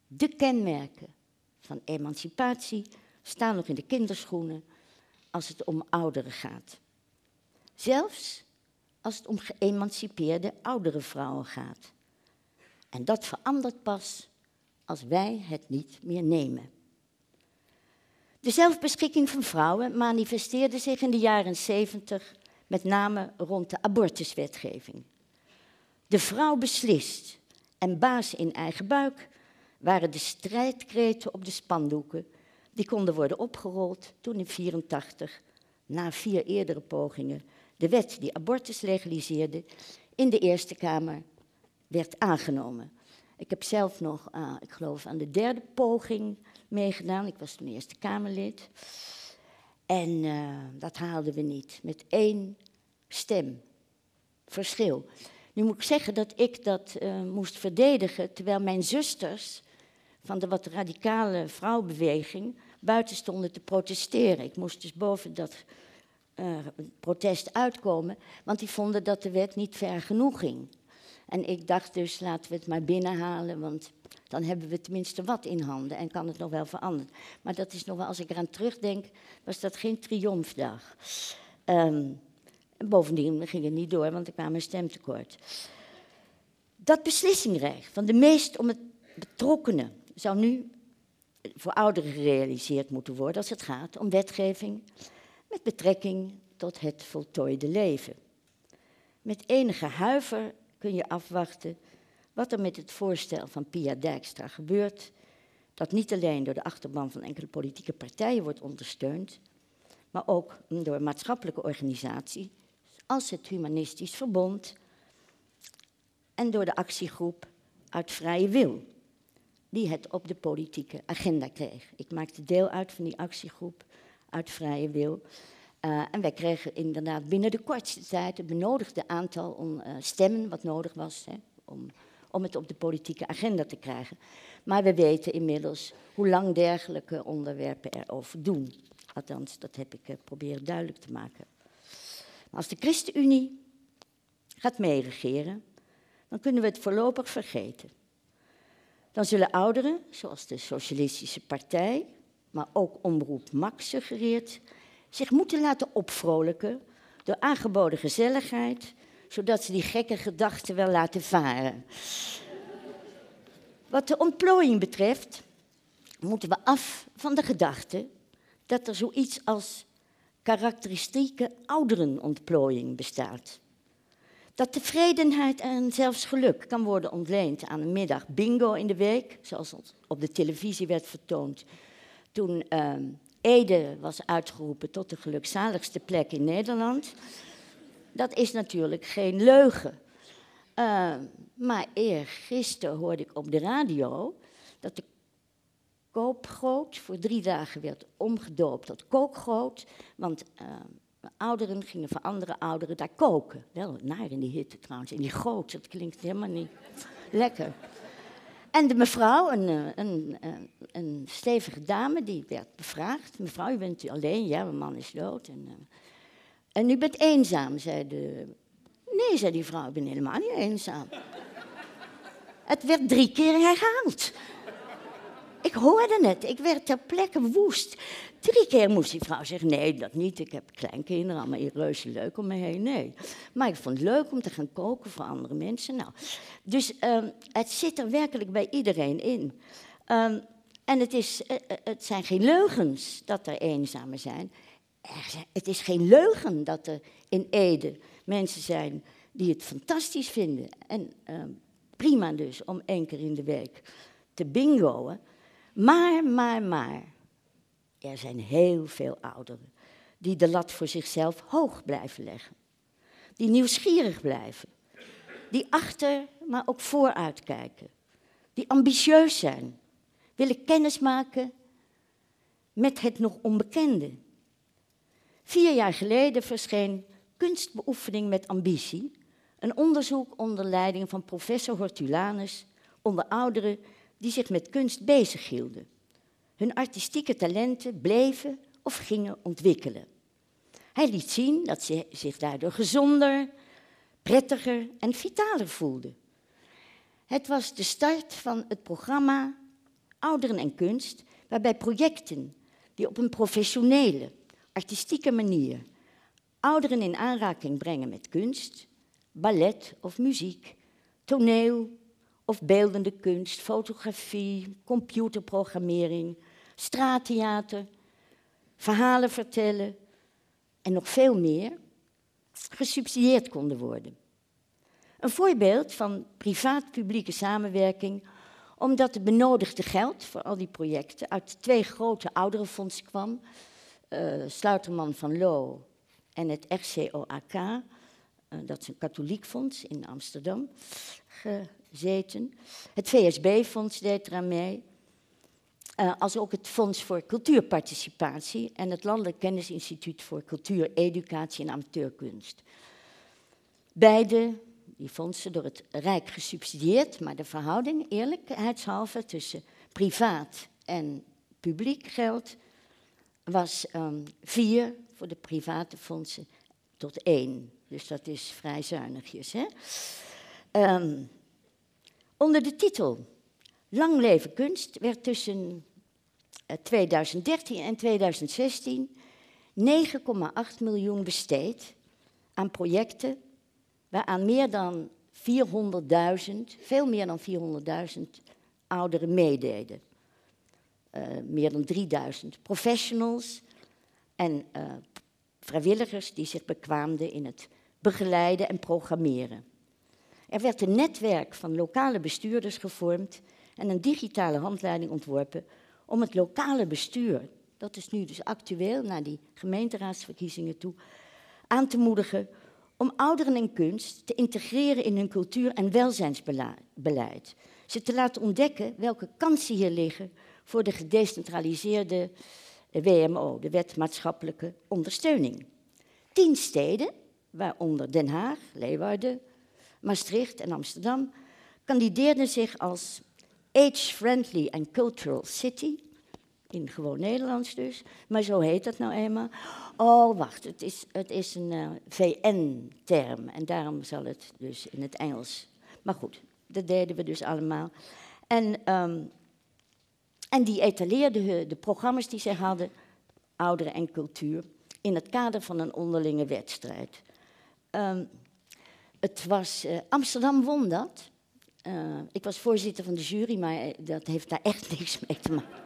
de kenmerken van emancipatie staan nog in de kinderschoenen als het om ouderen gaat. Zelfs als het om geëmancipeerde oudere vrouwen gaat. En dat verandert pas als wij het niet meer nemen. De zelfbeschikking van vrouwen manifesteerde zich in de jaren 70 met name rond de abortuswetgeving. De vrouw beslist en baas in eigen buik waren de strijdkreten op de spandoeken. Die konden worden opgerold toen in 1984, na vier eerdere pogingen, de wet die abortus legaliseerde in de Eerste Kamer werd aangenomen. Ik heb zelf nog, uh, ik geloof, aan de derde poging meegedaan. Ik was toen Eerste Kamerlid. En uh, dat haalden we niet, met één stem verschil. Nu moet ik zeggen dat ik dat uh, moest verdedigen, terwijl mijn zusters van de wat radicale vrouwbeweging buiten stonden te protesteren. Ik moest dus boven dat uh, protest uitkomen, want die vonden dat de wet niet ver genoeg ging. En ik dacht dus, laten we het maar binnenhalen, want dan hebben we tenminste wat in handen en kan het nog wel veranderen. Maar dat is nog wel, als ik eraan terugdenk, was dat geen triomfdag. Um, bovendien ging het niet door, want ik kwam een stemtekort. Dat beslissingrecht van de meest om het betrokkenen zou nu voor ouderen gerealiseerd moeten worden als het gaat om wetgeving met betrekking tot het voltooide leven. Met enige huiver kun je afwachten wat er met het voorstel van Pia Dijkstra gebeurt, dat niet alleen door de achterban van enkele politieke partijen wordt ondersteund, maar ook door maatschappelijke organisaties als het Humanistisch Verbond en door de actiegroep uit vrije wil, die het op de politieke agenda kreeg. Ik maakte deel uit van die actiegroep uit vrije wil. Uh, en wij kregen inderdaad binnen de kortste tijd het benodigde aantal uh, stemmen wat nodig was hè, om, om het op de politieke agenda te krijgen. Maar we weten inmiddels hoe lang dergelijke onderwerpen erover doen. Althans, dat heb ik uh, proberen duidelijk te maken. Als de ChristenUnie gaat meeregeren, dan kunnen we het voorlopig vergeten. Dan zullen ouderen, zoals de Socialistische Partij, maar ook Omroep Max suggereert, zich moeten laten opvrolijken door aangeboden gezelligheid, zodat ze die gekke gedachten wel laten varen. Wat de ontplooiing betreft, moeten we af van de gedachte dat er zoiets als karakteristieke ouderenontplooiing bestaat. Dat tevredenheid en zelfs geluk kan worden ontleend aan een middag bingo in de week, zoals op de televisie werd vertoond toen uh, Ede was uitgeroepen tot de gelukzaligste plek in Nederland. Dat is natuurlijk geen leugen. Uh, maar eergisteren hoorde ik op de radio dat de koopgroot voor drie dagen werd omgedoopt tot kookgroot. Want uh, ouderen gingen voor andere ouderen daar koken. Wel naar in die hitte trouwens, in die goot, dat klinkt helemaal niet lekker. En de mevrouw, een, eh, een, een, een, stevige dame, die werd bevraagd. Mevrouw, u bent alleen? Ja, mijn man is dood. En, uh, en u bent eenzaam, zei de... Nee, zei die vrouw, ik ben helemaal niet eenzaam. Het werd drie keer herhaald. Ik hoorde het, ik werd ter plekke woest. Drie keer moest die vrouw zeggen, nee, dat niet. Ik heb kleinkinderen, allemaal reuze leuk om me heen. Nee. Maar ik vond het leuk om te gaan koken voor andere mensen. Nou, dus um, het zit er werkelijk bij iedereen in. Um, en het, is, uh, het zijn geen leugens dat er eenzamen zijn. Het is geen leugen dat er in Ede mensen zijn die het fantastisch vinden. En uh, prima dus om één keer in de week te bingoen. Maar, maar, maar. Er zijn heel veel ouderen die de lat voor zichzelf hoog blijven leggen. Die nieuwsgierig blijven. Die achter, maar ook vooruit kijken. Die ambitieus zijn. Willen kennismaken met het nog onbekende. Vier jaar geleden verscheen Kunstbeoefening met ambitie. Een onderzoek onder leiding van professor Hortulanus onder ouderen die zich met kunst bezighielden. Hun artistieke talenten bleven of gingen ontwikkelen. Hij liet zien dat ze zich daardoor gezonder, prettiger en vitaler voelden. Het was de start van het programma Ouderen en Kunst, waarbij projecten die op een professionele, artistieke manier ouderen in aanraking brengen met kunst, ballet of muziek, toneel of beeldende kunst, fotografie, computerprogrammering, straattheater, verhalen vertellen en nog veel meer gesubsidieerd konden worden. Een voorbeeld van privaat-publieke samenwerking, omdat het benodigde geld voor al die projecten uit twee grote ouderenfondsen kwam, uh, Sluiterman van Loo en het RCOAK, uh, dat is een katholiek fonds in Amsterdam, gezeten. Het VSB-fonds deed eraan mee. Uh, als ook het Fonds voor Cultuurparticipatie en het Landelijk Kennisinstituut voor Cultuur, Educatie en Amateurkunst. Beide, die fondsen, door het Rijk gesubsidieerd, maar de verhouding, eerlijkheidshalve, tussen privaat en publiek geld was um, vier voor de private fondsen tot één. Dus dat is vrij zuinigjes. Hè? Um, onder de titel Lang leven kunst werd tussen 2013 eh, en 2016 9,8 miljoen besteed aan projecten waaraan meer dan 400.000, veel meer dan 400.000 ouderen meededen. Uh, meer dan 3000 professionals en uh, vrijwilligers die zich bekwaamden in het begeleiden en programmeren. Er werd een netwerk van lokale bestuurders gevormd en een digitale handleiding ontworpen om het lokale bestuur, dat is nu dus actueel naar die gemeenteraadsverkiezingen toe, aan te moedigen om ouderen en kunst te integreren in hun cultuur- en welzijnsbeleid. Ze te laten ontdekken welke kansen hier liggen voor de gedecentraliseerde WMO, de Wet Maatschappelijke Ondersteuning. Tien steden, waaronder Den Haag, Leeuwarden, Maastricht en Amsterdam, kandideerden zich als age-friendly and cultural city. In gewoon Nederlands dus, maar zo heet dat nou eenmaal. Oh, wacht, het is, het is een uh, VN-term en daarom zal het dus in het Engels. Maar goed, dat deden we dus allemaal. En, um, en die etaleerden de programma's die zij hadden, ouderen en cultuur, in het kader van een onderlinge wedstrijd. Um, het was, uh, Amsterdam won dat. Uh, ik was voorzitter van de jury, maar dat heeft daar echt niks mee te maken.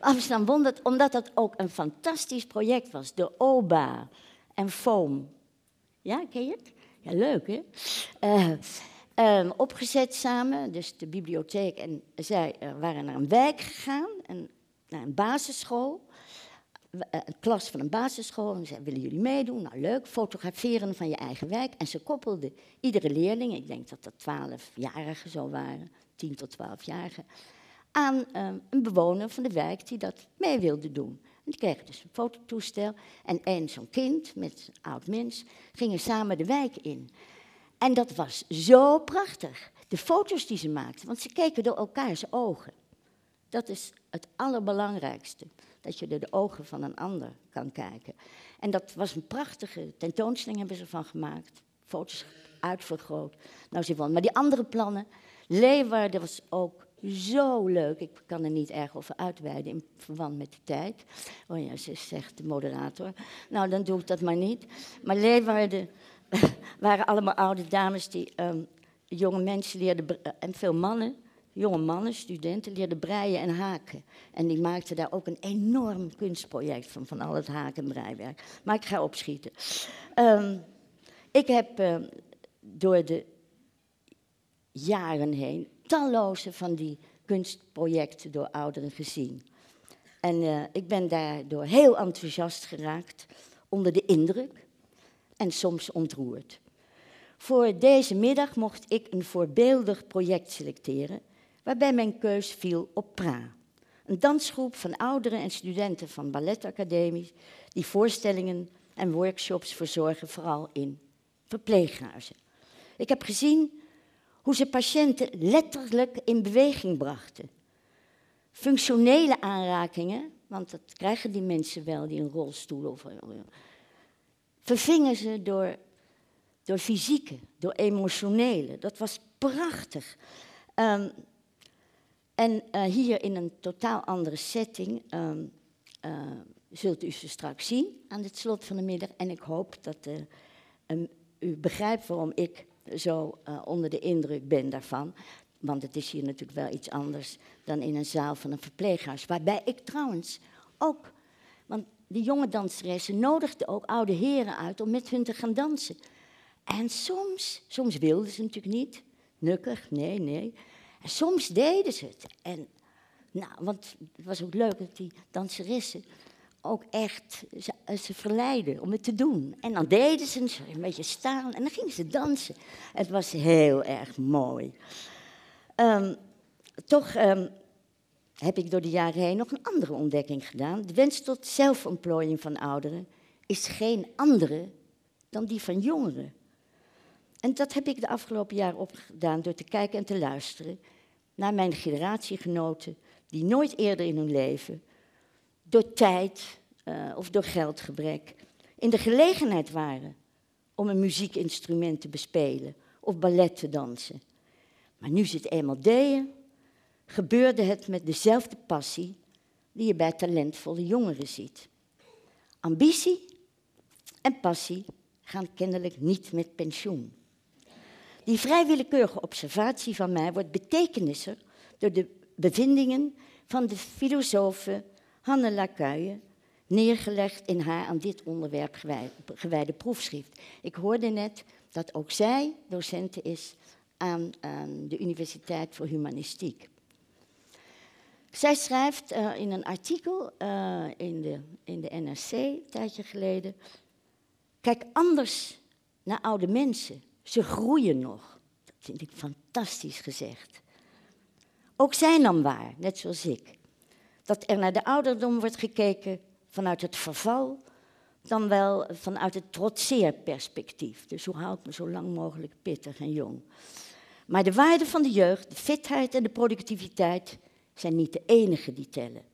Amsterdam won dat omdat dat ook een fantastisch project was. De OBA en Foam. Ja, ken je het? Ja, leuk hè? Um, opgezet samen, dus de bibliotheek en zij waren naar een wijk gegaan, en naar een basisschool. Eh, een klas van een basisschool en zei, willen jullie meedoen? Nou leuk, fotograferen van je eigen wijk. En ze koppelden iedere leerling, ik denk dat dat twaalfjarigen zo waren, tien tot twaalfjarigen, aan um, een bewoner van de wijk die dat mee wilde doen. En die kregen dus een fototoestel en een zo'n kind met een oud mens gingen samen de wijk in. En dat was zo prachtig. De foto's die ze maakten, want ze keken door elkaars ogen. Dat is het allerbelangrijkste dat je door de ogen van een ander kan kijken. En dat was een prachtige tentoonstelling hebben ze van gemaakt. Foto's uitvergroot. Nou, ze. Maar die andere plannen, Leeuwarden was ook zo leuk. Ik kan er niet erg over uitweiden in verband met de tijd. Oh ja, ze zegt de moderator. Nou, dan doe ik dat maar niet. Maar Leeuwarden waren allemaal oude dames die um, jonge mensen leerden, en veel mannen jonge mannen, studenten, leerden breien en haken. En die maakten daar ook een enorm kunstproject van, van al het haken en breiwerk. Maar ik ga opschieten. Um, ik heb uh, door de jaren heen talloze van die kunstprojecten door ouderen gezien. En uh, ik ben daardoor heel enthousiast geraakt, onder de indruk en soms ontroerd. Voor deze middag mocht ik een voorbeeldig project selecteren waarbij mijn keus viel op PRA. Een dansgroep van ouderen en studenten van balletacademies die voorstellingen en workshops verzorgen, vooral in verpleeghuizen. Ik heb gezien hoe ze patiënten letterlijk in beweging brachten. Functionele aanrakingen, want dat krijgen die mensen wel die een rolstoel of. vervingen ze door, door fysieke, door emotionele. Dat was prachtig. Um, en uh, hier in een totaal andere setting um, uh, zult u ze straks zien aan het slot van de middag. En ik hoop dat uh, um, u begrijpt waarom ik zo onder de indruk ben daarvan. Want het is hier natuurlijk wel iets anders dan in een zaal van een verpleeghuis. Waarbij ik trouwens ook, want die jonge danseressen nodigden ook oude heren uit om met hun te gaan dansen. En soms, soms wilden ze natuurlijk niet, nukkig, nee, nee. Soms deden ze het. En, nou, want het was ook leuk dat die danseressen ook echt ze, ze verleiden om het te doen. En dan deden ze een beetje staan en dan gingen ze dansen. Het was heel erg mooi. Um, toch um, heb ik door de jaren heen nog een andere ontdekking gedaan. De wens tot zelfontplooiing van ouderen is geen andere dan die van jongeren. En dat heb ik de afgelopen jaren opgedaan door te kijken en te luisteren naar mijn generatiegenoten, die nooit eerder in hun leven, door tijd uh, of door geldgebrek, in de gelegenheid waren om een muziekinstrument te bespelen of ballet te dansen. Maar nu ze het eenmaal deden, gebeurde het met dezelfde passie die je bij talentvolle jongeren ziet. Ambitie en passie gaan kennelijk niet met pensioen. Die vrijwillekeurige observatie van mij wordt betekeniser door de bevindingen van de filosofe Hanne Lacuille, neergelegd in haar aan dit onderwerp gewijde proefschrift. Ik hoorde net dat ook zij docenten is aan, de Universiteit voor Humanistiek. Zij schrijft uh, in een artikel uh, in, de, in de NRC een tijdje geleden. Kijk anders naar oude mensen. Ze groeien nog. Dat vind ik fantastisch gezegd. Ook zij nam waar, net zoals ik, dat er naar de ouderdom wordt gekeken vanuit het verval, dan wel vanuit het trotseerperspectief. Dus hoe houdt me zo lang mogelijk pittig en jong. Maar de waarde van de jeugd, de fitheid en de productiviteit zijn niet de enige die tellen.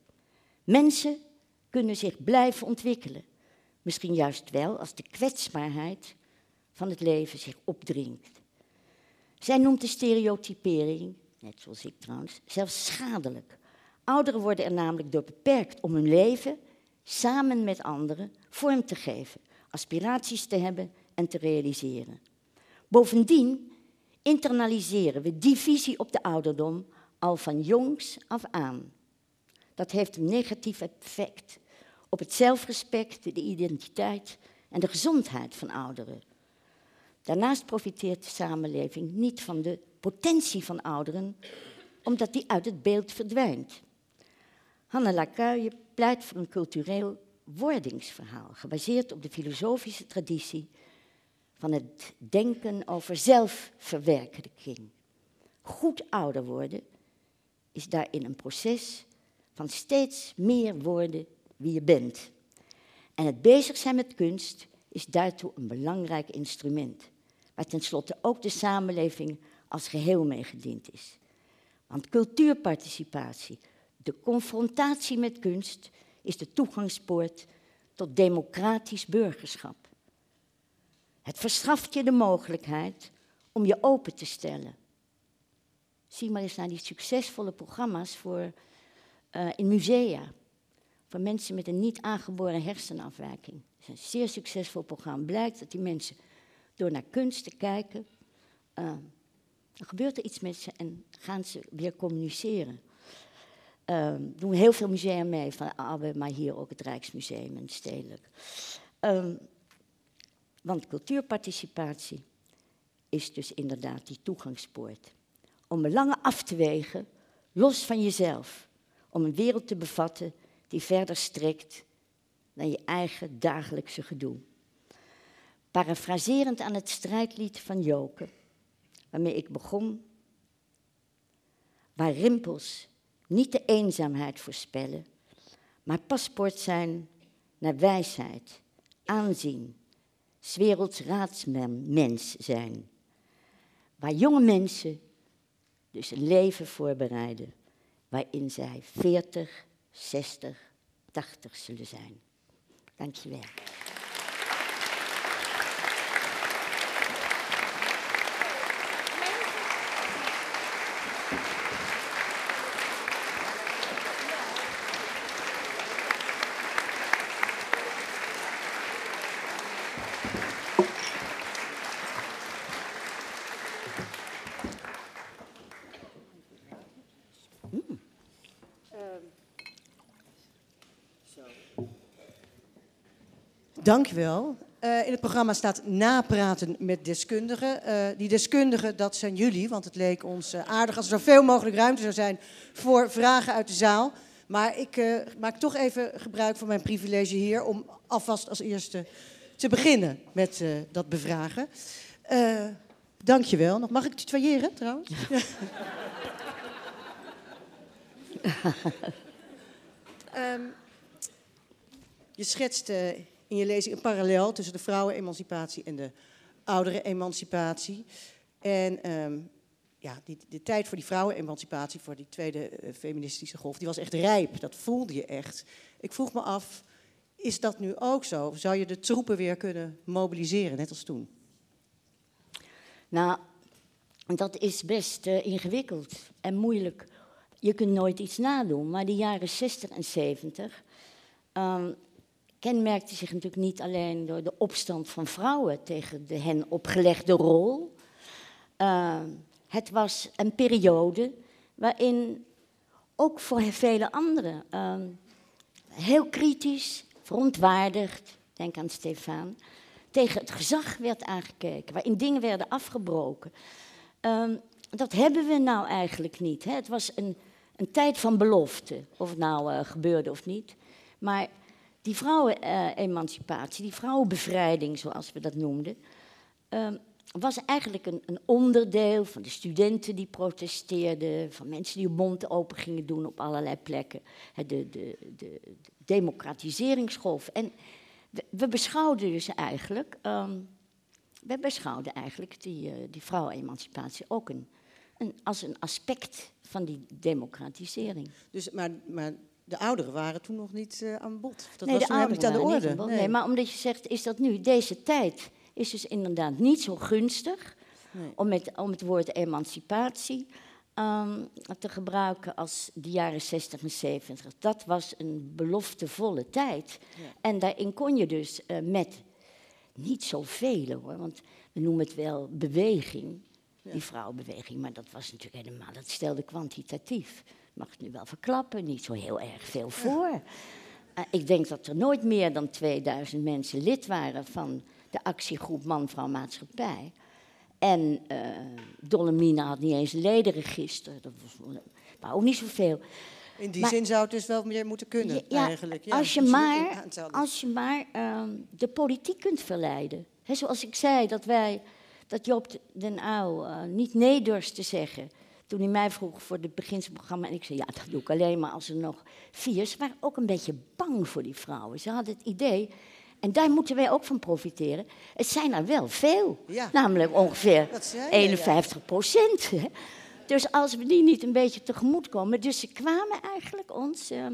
Mensen kunnen zich blijven ontwikkelen. Misschien juist wel als de kwetsbaarheid van het leven zich opdringt. Zij noemt de stereotypering, net zoals ik trouwens, zelfs schadelijk. Ouderen worden er namelijk door beperkt om hun leven samen met anderen vorm te geven, aspiraties te hebben en te realiseren. Bovendien internaliseren we die visie op de ouderdom al van jongs af aan. Dat heeft een negatief effect op het zelfrespect, de identiteit en de gezondheid van ouderen. Daarnaast profiteert de samenleving niet van de potentie van ouderen, omdat die uit het beeld verdwijnt. Hanne Lacuille pleit voor een cultureel wordingsverhaal, gebaseerd op de filosofische traditie van het denken over zelfverwerkelijking. Goed ouder worden is daarin een proces van steeds meer worden wie je bent. En het bezig zijn met kunst is daartoe een belangrijk instrument, waar tenslotte ook de samenleving als geheel mee gediend is. Want cultuurparticipatie, de confrontatie met kunst, is de toegangspoort tot democratisch burgerschap. Het verschaft je de mogelijkheid om je open te stellen Zie maar eens naar die succesvolle programma's voor, uh, in musea. Voor mensen met een niet aangeboren hersenafwijking. Het is een zeer succesvol programma. Blijkt dat die mensen door naar kunst te kijken, uh, dan gebeurt er iets met ze en gaan ze weer communiceren. Uh, doen heel veel musea mee, van Abbe, maar hier ook het Rijksmuseum en Stedelijk. Uh, want cultuurparticipatie is dus inderdaad die toegangspoort om belangen af te wegen, los van jezelf, om een wereld te bevatten die verder strekt dan je eigen dagelijkse gedoe. Parafraserend aan het strijdlied van Joke, waarmee ik begon, waar rimpels niet de eenzaamheid voorspellen, maar paspoort zijn naar wijsheid, aanzien, werelds raadsmens zijn. Waar jonge mensen dus een leven voorbereiden waarin zij 40, 60, 80 zullen zijn. Dankjewel. Dankjewel. Uh, in het programma staat napraten met deskundigen. Uh, die deskundigen, dat zijn jullie, want het leek ons uh, aardig als er zoveel mogelijk ruimte zou zijn voor vragen uit de zaal. Maar ik maak toch even gebruik van mijn privilege hier om alvast als eerste te beginnen met dat bevragen. dankjewel. Nog, mag ik tutoyeren trouwens? um, je schetst in je lezing een parallel tussen de vrouwenemancipatie en de oudere-emancipatie. En um, ja, die, de tijd voor die vrouwenemancipatie, voor die tweede uh, feministische golf, die was echt rijp. Dat voelde je echt. Ik vroeg me af, is dat nu ook zo? Zou je de troepen weer kunnen mobiliseren, net als toen? Nou, dat is best uh, ingewikkeld en moeilijk. Je kunt nooit iets nadoen, maar de jaren 60 en 70 um, kenmerkte zich natuurlijk niet alleen door de opstand van vrouwen tegen de hen opgelegde rol. Uh, het was een periode waarin ook voor vele anderen uh, heel kritisch, verontwaardigd, denk aan Stefan, tegen het gezag werd aangekeken, waarin dingen werden afgebroken. Ehm, dat hebben we nou eigenlijk niet. Hè? Het was een, een tijd van belofte, of het nou uh, gebeurde of niet. Maar die vrouwenemancipatie, die vrouwenbevrijding, zoals we dat noemden, uh, was eigenlijk een, onderdeel van de studenten die protesteerden, van mensen die hun mond open gingen doen op allerlei plekken. De, de, de, de democratiseringsgolf. En we, beschouwden dus eigenlijk, um, we beschouwden eigenlijk die, uh, die vrouwenemancipatie ook een, een, als een aspect van die democratisering. Dus, maar, maar de ouderen waren toen nog niet uh, aan bod. Dat nee, was de ouderen niet aan de orde. Nee. nee. maar omdat je zegt, is dat nu, deze tijd is dus inderdaad niet zo gunstig nee. om, met, om het woord emancipatie um, te gebruiken als de jaren 60 en 70. Dat was een beloftevolle tijd. Ja. En daarin kon je dus uh, met niet zoveel hoor, want we noemen het wel beweging, ja. die vrouwenbeweging, maar dat was natuurlijk helemaal, dat stelde kwantitatief. Mag het nu wel verklappen, niet zo heel erg veel voor. Uh, ik denk dat er nooit meer dan 2000 mensen lid waren van de actiegroep Man-Vrouw Maatschappij. En uh, Dolomina had niet eens een ledenregister. Dat was, maar ook niet zoveel. In die maar, zin zou het dus wel meer moeten kunnen, ja, eigenlijk. Ja, als, je maar, als je maar um, de politiek kunt verleiden. He, zoals ik zei, dat wij, dat Joop den Uyl uh, niet nee durfde te zeggen. Toen hij mij vroeg voor het beginselprogramma. En ik zei, ja, dat doe ik alleen maar als er nog vier. Ze waren ook een beetje bang voor die vrouwen. Ze hadden het idee, en daar moeten wij ook van profiteren. Het zijn er wel veel, ja. namelijk ongeveer 51 procent. Dus als we die niet een beetje tegemoet komen. Dus ze kwamen eigenlijk ons. Uh,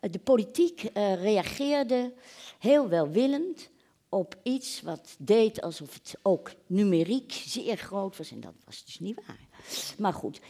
de politiek uh, reageerde heel welwillend op iets wat deed alsof het ook numeriek zeer groot was. En dat was dus niet waar. Maar goed,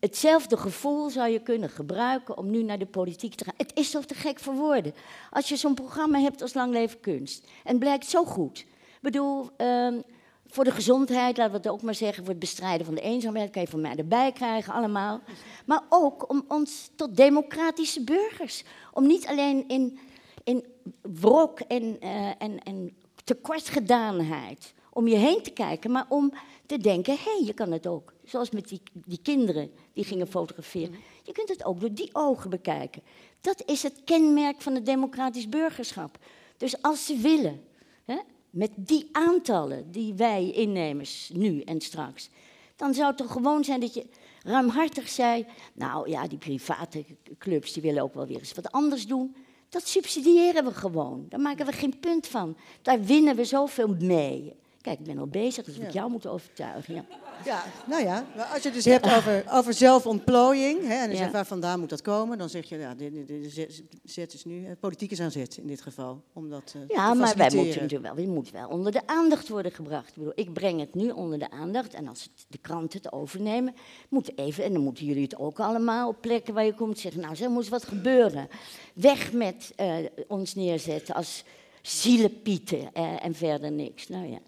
hetzelfde gevoel zou je kunnen gebruiken om nu naar de politiek te gaan. Het is toch te gek voor woorden. Als je zo'n programma hebt als Lang Leven Kunst en blijkt zo goed. Ik bedoel, um, voor de gezondheid, laten we het ook maar zeggen, voor het bestrijden van de eenzaamheid, kan je van mij erbij krijgen, allemaal. Maar ook om ons tot democratische burgers. Om niet alleen in, in wrok en, uh, en, en tekortgedaanheid om je heen te kijken, maar om te denken, hé, hey, je kan het ook. Zoals met die, die kinderen die gingen fotograferen. Je kunt het ook door die ogen bekijken. Dat is het kenmerk van het democratisch burgerschap. Dus als ze willen, hè, met die aantallen die wij innemers nu en straks, dan zou het toch gewoon zijn dat je ruimhartig zei, nou ja, die private clubs die willen ook wel weer eens wat anders doen. Dat subsidiëren we gewoon. Daar maken we geen punt van. Daar winnen we zoveel mee. Kijk, ik ben al bezig, dus ja. ik jou moet overtuigen. Ja. ja, nou ja, als je het dus hebt over, over zelfontplooiing, hè, en dan ja. waar vandaan moet dat komen, dan zeg je, ja, de, de, de zet is nu, politiek is aan zet in dit geval. Om dat, uh, ja, maar wij moeten natuurlijk wel, we moeten wel onder de aandacht worden gebracht. Ik, bedoel, ik breng het nu onder de aandacht en als het, de kranten het overnemen, moet even, en dan moeten jullie het ook allemaal op plekken waar je komt zeggen, nou, er moet wat gebeuren. Weg met uh, ons neerzetten als zielenpieten en verder niks. Nou ja.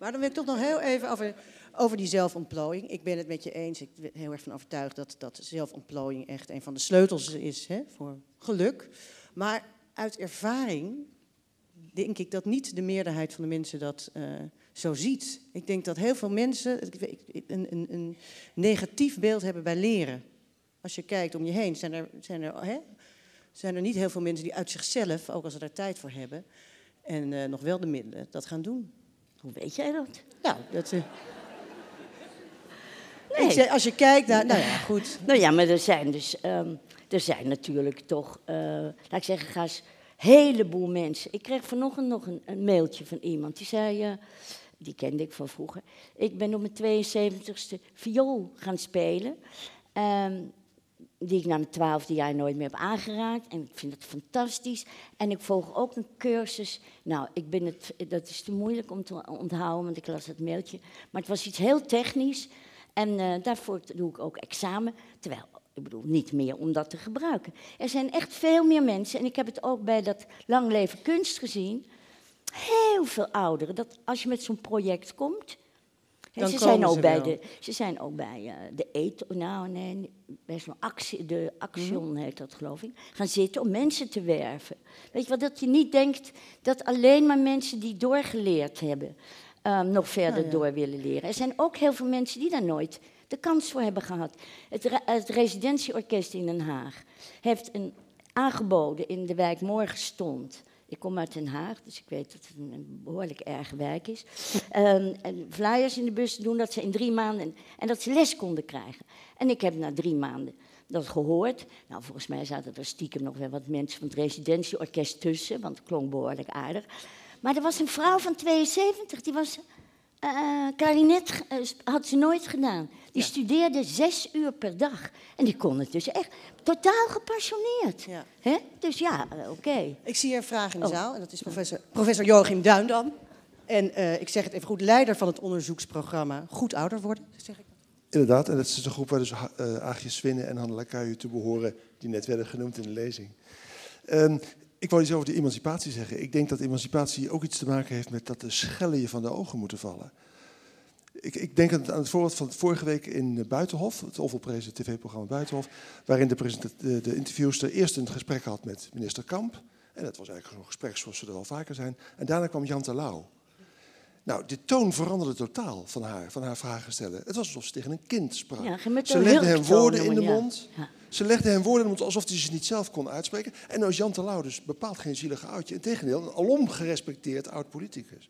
Maar dan wil ik toch nog heel even over, over die zelfontplooiing. Ik ben het met je eens. Ik ben heel erg van overtuigd dat, dat zelfontplooiing echt een van de sleutels is hè, voor geluk. Maar uit ervaring denk ik dat niet de meerderheid van de mensen dat uh, zo ziet. Ik denk dat heel veel mensen een, een, een, negatief beeld hebben bij leren. Als je kijkt om je heen, zijn er, zijn er, hè, zijn er niet heel veel mensen die uit zichzelf, ook als ze daar tijd voor hebben, en uh, nog wel de middelen, dat gaan doen. Hoe weet jij dat? Nou, dat... Uh... Nee. Zeg, als je kijkt naar... Nou ja, goed. Nou ja, maar er zijn dus... Um, er zijn natuurlijk toch... Uh, laat ik zeggen, ga eens... heleboel mensen. Ik kreeg vanochtend nog een, een mailtje van iemand. Die zei... Uh, die kende ik van vroeger. Ik ben op mijn 72ste viool gaan spelen. Um, die ik na mijn twaalfde jaar nooit meer heb aangeraakt. En ik vind het fantastisch. En ik volg ook een cursus. Nou, ik ben het, dat is te moeilijk om te onthouden, want ik las het mailtje. Maar het was iets heel technisch. En uh, daarvoor doe ik ook examen. Terwijl, ik bedoel, niet meer om dat te gebruiken. Er zijn echt veel meer mensen. En ik heb het ook bij dat Lang Leven Kunst gezien. Heel veel ouderen. Dat als je met zo'n project komt, Ze, zijn ook ze bij wel. de, ze zijn ook bij eh, de eet, nou nee, bij zo'n actie, de Action Mhm. heet dat geloof ik, gaan zitten om mensen te werven. Weet je wat, dat je niet denkt dat alleen maar mensen die doorgeleerd hebben ehm, nog verder Nou ja. door willen leren. Er zijn ook heel veel mensen die daar nooit de kans voor hebben gehad. Het, re- het residentieorkest in Den Haag heeft een aangeboden in de wijk Morgenstond. Ik kom uit Den Haag, dus ik weet dat het een, behoorlijk erge wijk is. Ehm, en flyers in de bus doen dat ze in drie maanden. En dat ze les konden krijgen. En ik heb na drie maanden dat gehoord. Nou, volgens mij zaten er stiekem nog wel wat mensen van het residentieorkest tussen, want het klonk behoorlijk aardig. Maar er was een vrouw van 72, die was. Eh klarinet ge- eh, sp- had ze nooit gedaan. Die studeerde zes uur per dag. En die kon het dus echt totaal gepassioneerd. Ja. Hè? Dus ja, eh, oké. Ik zie hier een vraag in de Oh. zaal en dat is professor, professor Joachim Duindam. En eh, ik zeg het even goed, leider van het onderzoeksprogramma Goed Ouder Worden. Zeg ik. Inderdaad, en dat is de groep waar dus eh, Aagje Swinnen en Hannele Kuijen toe behoren, die net werden genoemd in de lezing. Ehm, ik wou iets over de emancipatie zeggen. Ik denk dat emancipatie ook iets te maken heeft met dat de schellen je van de ogen moeten vallen. Ik, ik denk aan het, voorbeeld van vorige week in Buitenhof, het onvolprezen tv-programma Buitenhof, waarin de, de, de interviewster eerst een gesprek had met minister Kamp. En dat was eigenlijk zo'n gesprek zoals ze er al vaker zijn. En daarna kwam Jan Terlouw. Nou, de toon veranderde totaal van haar, van haar vragen stellen. Het was alsof ze tegen een kind sprak. Ja, ze legde hem woorden in de mond. Ja. Ze legde hem woorden in de mond alsof hij ze niet zelf kon uitspreken. En nou is Jan Terlouw dus bepaald geen zielige oudje. Integendeel, een alom gerespecteerd oud-politicus.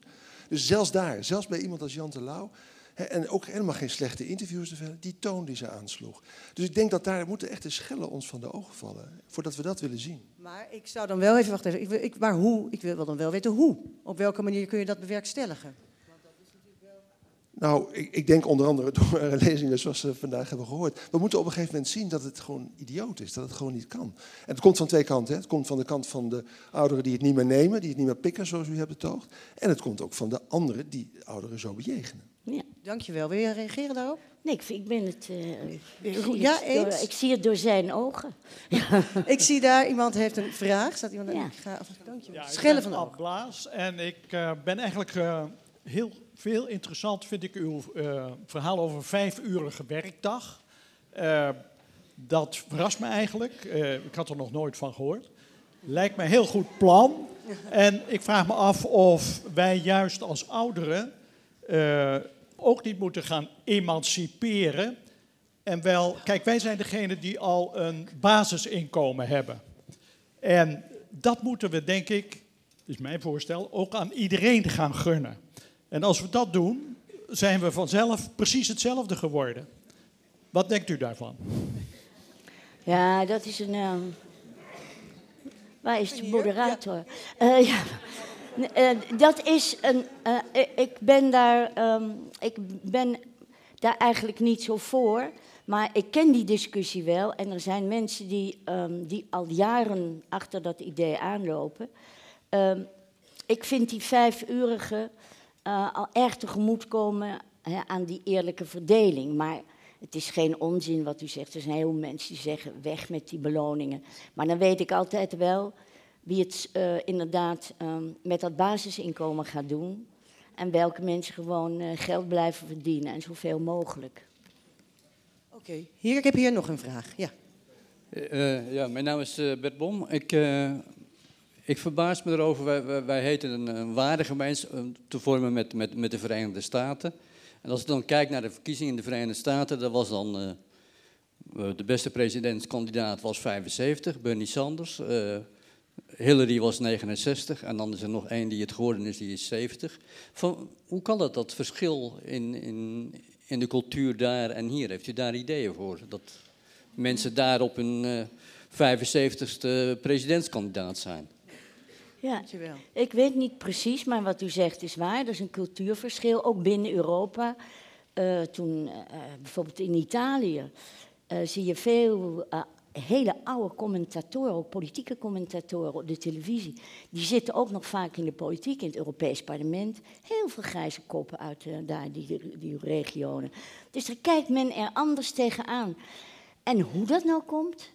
Dus zelfs daar, zelfs bij iemand als Jan Terlouw... en ook helemaal geen slechte interviews te verder, die toon die ze aansloeg. Dus ik denk dat daar moeten echt de schellen ons van de ogen vallen. Voordat we dat willen zien. Maar ik zou dan wel even, wacht even, ik, wil- ik, maar hoe? Ik wil dan wel weten hoe. Op welke manier kun je dat bewerkstelligen? Nou, ik, ik denk onder andere door lezingen zoals we vandaag hebben gehoord. We moeten op een gegeven moment zien dat het gewoon idioot is, dat het gewoon niet kan. En het komt van twee kanten. Hè. Het komt van de kant van de ouderen die het niet meer nemen, die het niet meer pikken zoals u hebt betoogd. En het komt ook van de anderen die de ouderen zo bejegenen. Ja. Dankjewel. Wil je reageren daarop? Nee, ik, vind- ik ben het. eh, ik, zie Ja, het door, eens? ik zie het door zijn ogen. Ja. Ik zie daar, iemand heeft een vraag. Staat iemand Ja. Ik ga, of, dankjewel. Ja, ik Schellen ben van. Blaas en ik eh, ben eigenlijk eh, heel veel interessant, vind ik, uw eh, verhaal over een vijfurige werkdag. Eh, dat verrast me eigenlijk. Eh, ik had er nog nooit van gehoord. Lijkt me een heel goed plan. En ik vraag me af of wij juist als ouderen ook niet moeten gaan emanciperen. En wel, kijk, wij zijn degene die al een basisinkomen hebben. En dat moeten we, denk ik, is mijn voorstel, ook aan iedereen gaan gunnen. En als we dat doen, zijn we vanzelf precies hetzelfde geworden. Wat denkt u daarvan? Ja, dat is een. ehm, waar is de moderator? Eh, ja. N- eh, dat is een. eh, ik- ben daar. ehm, ik ben daar eigenlijk niet zo voor. Maar ik ken die discussie wel. En er zijn mensen die, ehm, die al jaren achter dat idee aanlopen. Ehm, ik vind die vijfurige eh, al erg tegemoetkomen hè, aan die eerlijke verdeling. Maar het is geen onzin wat u zegt. Er zijn heel veel mensen die zeggen weg met die beloningen. Maar dan weet ik altijd wel wie het eh, inderdaad ehm, met dat basisinkomen gaat doen. En welke mensen gewoon eh, geld blijven verdienen en zoveel mogelijk. Oké, hier, ik heb hier nog een vraag. Ja. Eh, ja, mijn naam is Bert Bom. Ik, eh, ik verbaas me erover. Wij, wij, heten een, een waardegemeenschap eh, te vormen met, met, met de Verenigde Staten. En als ik dan kijk naar de verkiezingen in de Verenigde Staten, dat was dan eh, eh, de beste presidentskandidaat was 75, Bernie Sanders. Hillary was 69 en dan is er nog één die het geworden is, die is 70. Van, hoe kan dat, dat verschil in, in, in de cultuur daar en hier? Heeft u daar ideeën voor? Dat mensen daar op hun eh 75ste presidentskandidaat zijn. Ja, Dankjewel. ik weet niet precies, maar wat u zegt is waar. Er is een cultuurverschil, ook binnen Europa. Eh, toen, eh, bijvoorbeeld in Italië, eh, zie je veel hele oude commentatoren, ook politieke commentatoren op de televisie. Die zitten ook nog vaak in de politiek, in het Europees Parlement. Heel veel grijze koppen uit daar, die, die regionen. Dus daar kijkt men er anders tegenaan. En hoe dat nou komt,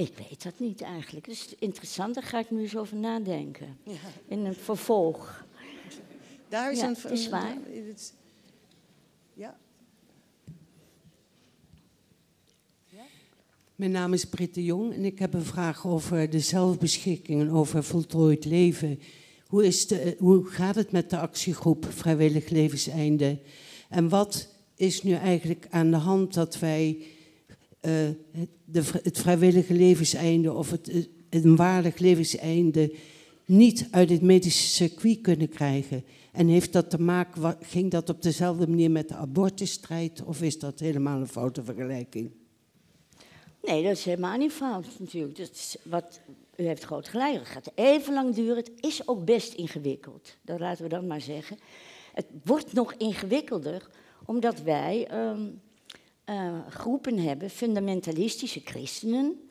ik weet dat niet eigenlijk. Dat is interessant, daar ga ik nu eens over nadenken. In een vervolg. Daar is Ja, een, het is waar. het- Ja. Mijn naam is Britte Jong en ik heb een vraag over de zelfbeschikking en over voltooid leven. Hoe, is de, hoe gaat het met de actiegroep Vrijwillig Levenseinde? En wat is nu eigenlijk aan de hand dat wij de, het vrijwillige levenseinde of het, een waardig levenseinde niet uit het medische circuit kunnen krijgen? En heeft dat te maken, ging dat op dezelfde manier met de abortusstrijd of is dat helemaal een foute vergelijking? Nee, dat is helemaal niet fout natuurlijk. Dat wat, u heeft groot gelijk. Het gaat even lang duren. Het is ook best ingewikkeld. Dat laten we dan maar zeggen. Het wordt nog ingewikkelder omdat wij ehm, eh, groepen hebben, fundamentalistische christenen,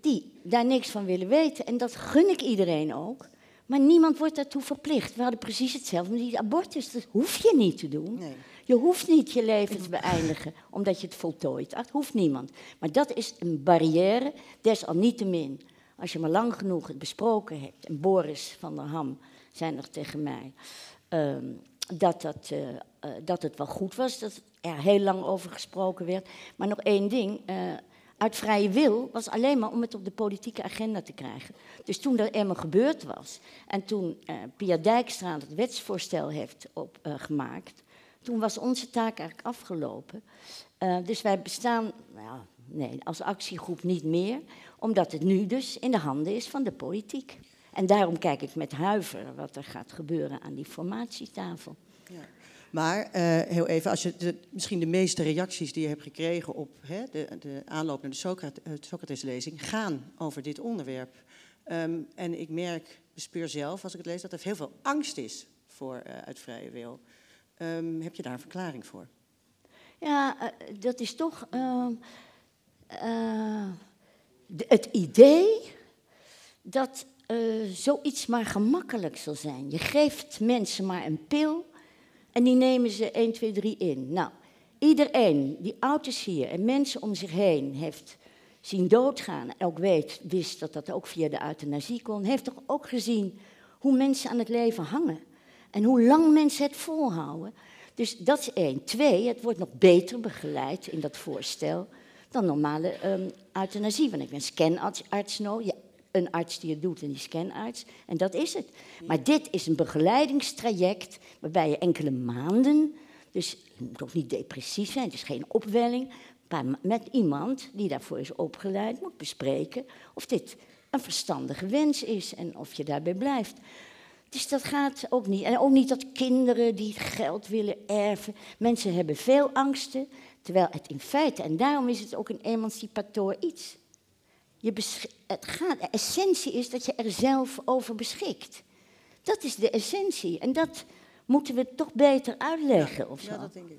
die daar niks van willen weten. En dat gun ik iedereen ook. Maar niemand wordt daartoe verplicht. We hadden precies hetzelfde met die abortus. Dat hoef je niet te doen. Nee. Je hoeft niet je leven te beëindigen omdat je het voltooit. Dat hoeft niemand. Maar dat is een barrière, desalniettemin. Als je maar lang genoeg het besproken hebt, en Boris van der Ham zei nog tegen mij, ehm, dat, dat, uh, dat het wel goed was, dat er heel lang over gesproken werd. Maar nog één ding, uh, uit vrije wil was alleen maar om het op de politieke agenda te krijgen. Dus toen dat eenmaal gebeurd was en toen Pia Dijkstra het wetsvoorstel heeft opgemaakt, toen was onze taak eigenlijk afgelopen. Dus wij bestaan nou, nee, als actiegroep niet meer, omdat het nu dus in de handen is van de politiek. En daarom kijk ik met huiver wat er gaat gebeuren aan die formatietafel. Ja. Maar uh, heel even, als je de, misschien de meeste reacties die je hebt gekregen op hè, de, de aanloop naar de Socrates, uh, Socrateslezing gaan over dit onderwerp. Um, en ik merk, bespeur zelf als ik het lees, dat er heel veel angst is voor uh, uit vrije wil. Um, heb je daar een verklaring voor? Ja, uh, dat is toch de, het idee dat zoiets maar gemakkelijk zal zijn. Je geeft mensen maar een pil en die nemen ze 1, 2, 3 in. Nou, iedereen die oud is hier en mensen om zich heen heeft zien doodgaan, ook weet, wist dat dat ook via de euthanasie kon, heeft toch ook gezien hoe mensen aan het leven hangen. En hoe lang mensen het volhouden. Dus dat is één. Twee, het wordt nog beter begeleid in dat voorstel dan normale um, euthanasie. Want ik ben scanarts ja, een arts die het doet en die scanarts. En dat is het. Maar dit is een begeleidingstraject waarbij je enkele maanden, dus het moet ook niet depressief zijn, het is geen opwelling, met iemand die daarvoor is opgeleid moet bespreken of dit een verstandige wens is en of je daarbij blijft. Dus dat gaat ook niet. En ook niet dat kinderen die geld willen erven. Mensen hebben veel angsten, terwijl het in feite, en daarom is het ook een emancipator iets. Je het gaat, de essentie is dat je er zelf over beschikt. Dat is de essentie. En dat moeten we toch beter uitleggen. Ja, of zo. ja dat denk ik.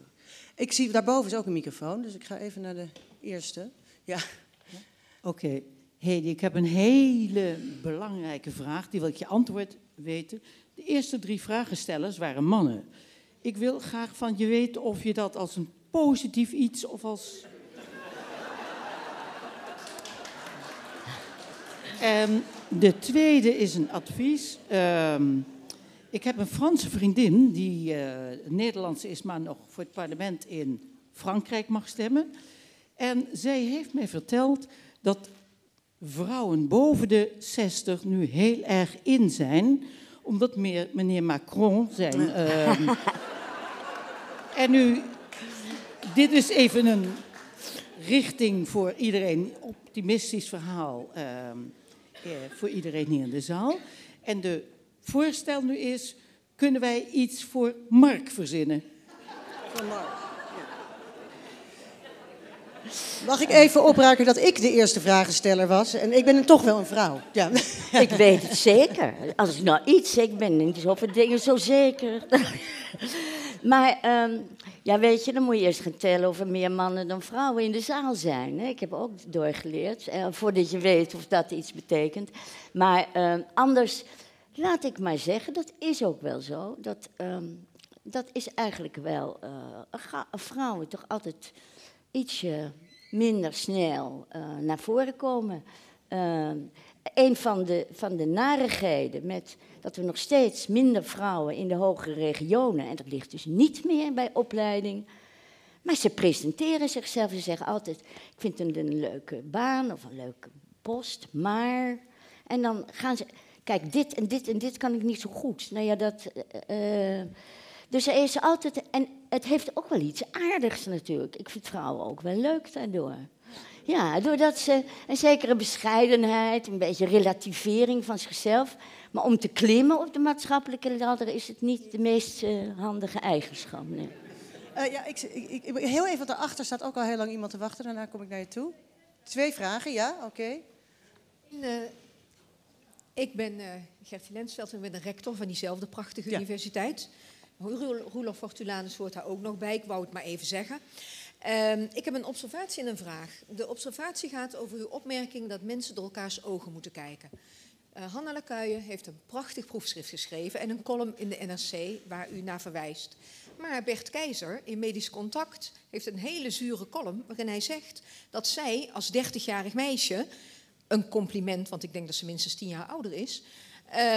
Ik zie daarboven is ook een microfoon, dus ik ga even naar de eerste. Ja. Oké. Okay. Hedy, ik heb een hele belangrijke vraag, die wil ik je antwoord weten. De eerste drie vragenstellers waren mannen. Ik wil graag van je weten of je dat als een positief iets of als. En de tweede is een advies. Um, ik heb een Franse vriendin die uh, Nederlandse is, maar nog voor het parlement in Frankrijk mag stemmen. En zij heeft mij verteld dat vrouwen boven de 60 nu heel erg in zijn, omdat meer, meneer Macron zijn. Uh, en nu, dit is even een richting voor iedereen, optimistisch verhaal voor iedereen hier in de zaal. En de voorstel nu is, kunnen wij iets voor Mark verzinnen? Voor Mark. Mag ik even opruiken dat ik de eerste vragensteller was? En ik ben toch wel een vrouw. Ja. Ik weet het zeker. Als ik nou iets, ik ben niet zoveel dingen zo zeker. Maar um, ja, weet je, dan moet je eerst gaan tellen of er meer mannen dan vrouwen in de zaal zijn. Hè? Ik heb ook doorgeleerd, eh, voordat je weet of dat iets betekent. Maar um, anders, laat ik maar zeggen, dat is ook wel zo. Dat, um, dat is eigenlijk wel uh, vrouwen toch altijd ietsje minder snel uh, naar voren komen. Een van de, van de narigheden met dat we nog steeds minder vrouwen in de hogere regionen, en dat ligt dus niet meer bij opleiding, Maar ze presenteren zichzelf. Ze zeggen altijd: Ik vind het een leuke baan of een leuke post, maar. En dan gaan ze. Kijk, dit en dit en dit kan ik niet zo goed. Nou ja, dat. Uh, dus er is altijd. En het heeft ook wel iets aardigs natuurlijk. Ik vind vrouwen ook wel leuk daardoor. Ja, doordat ze een zekere bescheidenheid, een beetje relativering van zichzelf. Maar om te klimmen op de maatschappelijke ladder is het niet de meest uh, handige eigenschap. Nee. Uh, ja, ik, ik, ik, heel even, daarachter staat ook al heel lang iemand te wachten. Daarna kom ik naar je toe. Twee vragen, ja, oké. Okay. Uh, ik ben uh, Gertie Lensveld en ben de rector van diezelfde prachtige ja. universiteit. Roelof Fortulanus hoort daar ook nog bij, ik wou het maar even zeggen. Um, ik heb een observatie en een vraag. De observatie gaat over uw opmerking dat mensen door elkaars ogen moeten kijken. Uh, Hanna heeft een prachtig proefschrift geschreven en een column in de NRC waar u naar verwijst. Maar Bert Keizer in Medisch Contact heeft een hele zure column waarin hij zegt dat zij als 30-jarig meisje, een compliment, want ik denk dat ze minstens 10 jaar ouder is,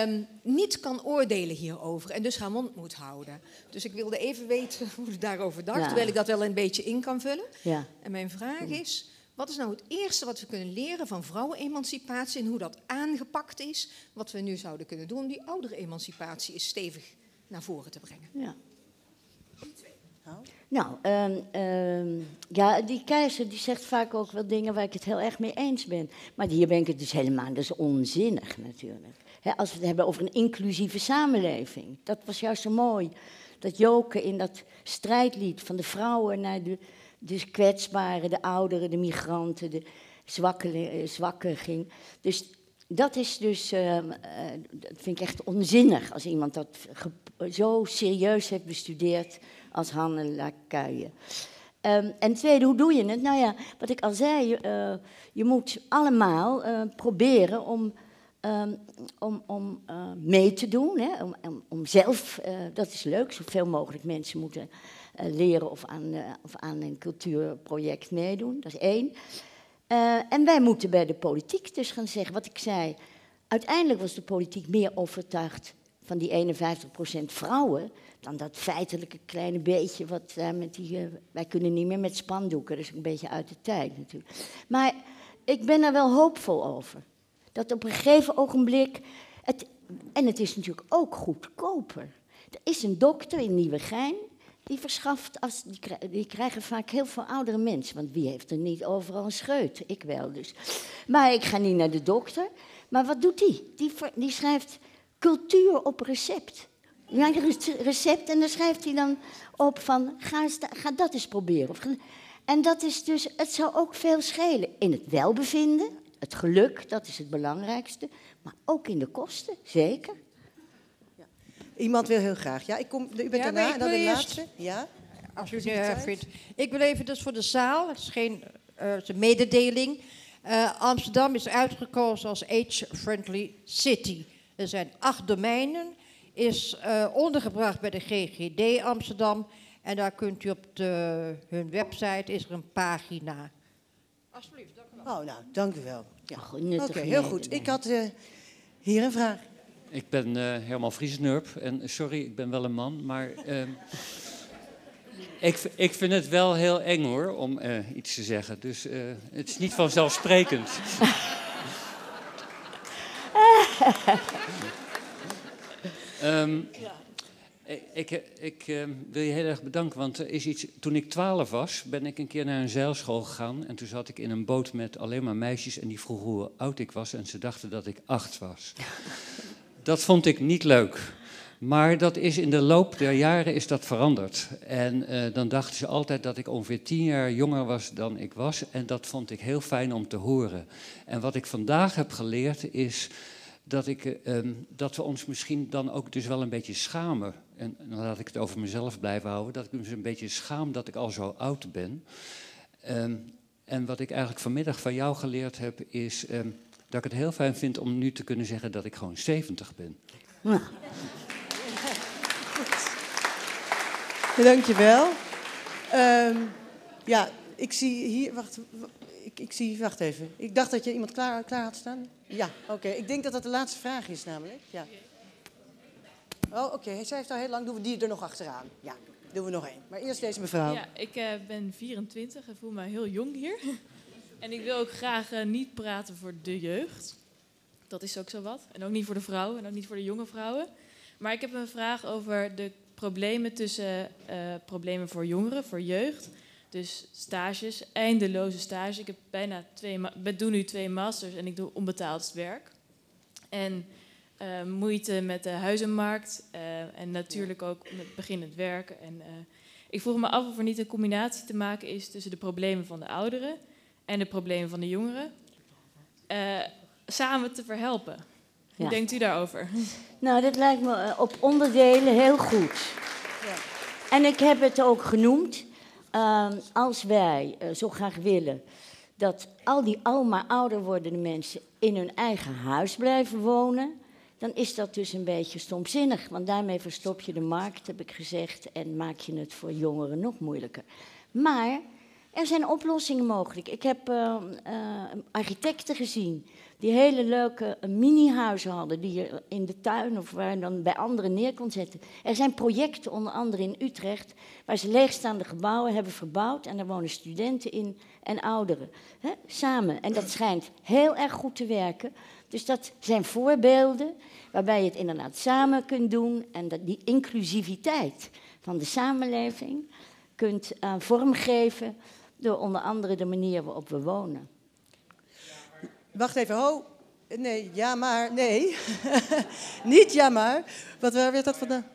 um, niet kan oordelen hierover en dus haar mond moet houden. Dus ik wilde even weten hoe u daarover dacht, ja. terwijl ik dat wel een beetje in kan vullen. Ja. En mijn vraag is, wat is nou het eerste wat we kunnen leren van vrouwenemancipatie en hoe dat aangepakt is? Wat we nu zouden kunnen doen om die oudere emancipatie is stevig naar voren te brengen. Ja. Nou, um, um, ja, die keizer die zegt vaak ook wel dingen waar ik het heel erg mee eens ben. Maar hier ben ik het dus helemaal, dat is onzinnig natuurlijk. als we het hebben over een inclusieve samenleving. Dat was juist zo mooi. Dat Joke in dat strijdlied van de vrouwen naar de, de kwetsbaren, de ouderen, de migranten, de zwakken, zwakken ging. Dus dat is dus, uh, dat vind ik echt onzinnig als iemand dat zo serieus heeft bestudeerd als Hanne Lacuille. Um, en tweede, hoe doe je het? Nou ja, wat ik al zei, uh, je moet allemaal proberen om, um, om, om mee te doen. Hè? Om, om, om zelf, dat is leuk, zoveel mogelijk mensen moeten leren of aan, of aan een cultuurproject meedoen. Dat is één. en wij moeten bij de politiek dus gaan zeggen, wat ik zei. Uiteindelijk was de politiek meer overtuigd van die 51% vrouwen dan dat feitelijke kleine beetje wat uh, met die. Wij kunnen niet meer met spandoeken, is een beetje uit de tijd natuurlijk. Maar ik ben er wel hoopvol over. Dat op een gegeven ogenblik. Het, en het is natuurlijk ook goedkoper. Er is een dokter in Nieuwegein. Die verschaft, als, die, krijgen vaak heel veel oudere mensen. Want wie heeft er niet overal een scheut? Ik wel dus. Maar ik ga niet naar de dokter. Maar wat doet die? Die, die schrijft cultuur op recept. Ja, recept en dan schrijft hij dan op van ga, ga dat eens proberen. En dat is dus, het zou ook veel schelen in het welbevinden, het geluk, dat is het belangrijkste, maar ook in de kosten, zeker. Iemand wil heel graag. Ja, ik kom, u bent ja, daarna en dan de eerst, laatste. Ja. Als u het vindt. Ik wil even dus voor de zaal, het is geen uh, is een mededeling. Uh, Amsterdam is uitgekozen als age-friendly city. Er zijn acht domeinen is uh, ondergebracht bij de GGD Amsterdam. En daar kunt u op de, hun website, is er een pagina. Alsjeblieft, dank u wel. Oh, nou, dank u wel. Ja. Oké, okay, heel goed. Ik had uh, hier een vraag. Ik ben uh, Herman Vriesnurp en sorry, ik ben wel een man, maar ehm, ik, ik vind het wel heel eng hoor, om iets te zeggen. Dus het is niet vanzelfsprekend. Um, ik, ik uh, wil je heel erg bedanken, want er is iets, toen ik twaalf was, ben ik een keer naar een zeilschool gegaan. En toen zat ik in een boot met alleen maar meisjes en die vroegen hoe oud ik was. En ze dachten dat ik acht was. dat vond ik niet leuk. Maar dat is in de loop der jaren is dat veranderd. En uh, dan dachten ze altijd dat ik ongeveer tien jaar jonger was dan ik was. En dat vond ik heel fijn om te horen. En wat ik vandaag heb geleerd is dat, ik, uh, dat we ons misschien dan ook dus wel een beetje schamen. En, dan laat ik het over mezelf blijven houden. Dat ik me dus een beetje schaam dat ik al zo oud ben. Um, en wat ik eigenlijk vanmiddag van jou geleerd heb, is um, dat ik het heel fijn vind om nu te kunnen zeggen dat ik gewoon 70 ben. Ja. Dankjewel. Um, ja, ik zie hier, wacht, ik, ik zie, wacht even. Ik dacht dat je iemand klaar, klaar had staan. Ja, oké. Ik denk dat dat de laatste vraag is namelijk. Ja. Oh, oké. Okay. Zij heeft al heel lang. Doen we die er nog achteraan. Ja. doen we nog één. Maar eerst deze mevrouw. Ja, ik eh, ben 24 en voel me heel jong hier. En ik wil ook graag eh, niet praten voor de jeugd. Dat is ook zo wat. En ook niet voor de vrouwen en ook niet voor de jonge vrouwen. Maar ik heb een vraag over de problemen tussen eh, problemen voor jongeren, voor jeugd. Dus stages, eindeloze stages. Ik heb bijna twee, ik doe nu twee masters en ik doe onbetaald werk. En eh, moeite met de huizenmarkt en natuurlijk ook met beginnend werken. En, ik vroeg me af of er niet een combinatie te maken is tussen de problemen van de ouderen en de problemen van de jongeren. eh, samen te verhelpen. Hoe Ja. denkt u daarover? Nou, dat lijkt me eh, op onderdelen heel goed. En ik heb het ook genoemd. ehm, als wij eh, zo graag willen dat al die almaar ouder wordende mensen in hun eigen huis blijven wonen, dan is dat dus een beetje stomzinnig. Want daarmee verstop je de markt, heb ik gezegd, en maak je het voor jongeren nog moeilijker. Maar er zijn oplossingen mogelijk. Ik heb eh, eh, architecten gezien die hele leuke mini-huizen hadden, die je in de tuin of waar je dan bij anderen neer kon zetten. Er zijn projecten, onder andere in Utrecht, waar ze leegstaande gebouwen hebben verbouwd en daar wonen studenten in en ouderen. Samen. En dat schijnt heel erg goed te werken. Dus dat zijn voorbeelden waarbij je het inderdaad samen kunt doen en dat die inclusiviteit van de samenleving kunt eh, vormgeven door onder andere de manier waarop we wonen. Wacht even, ho. Nee, ja maar, nee. Niet ja maar. Wat waar werd dat vandaan?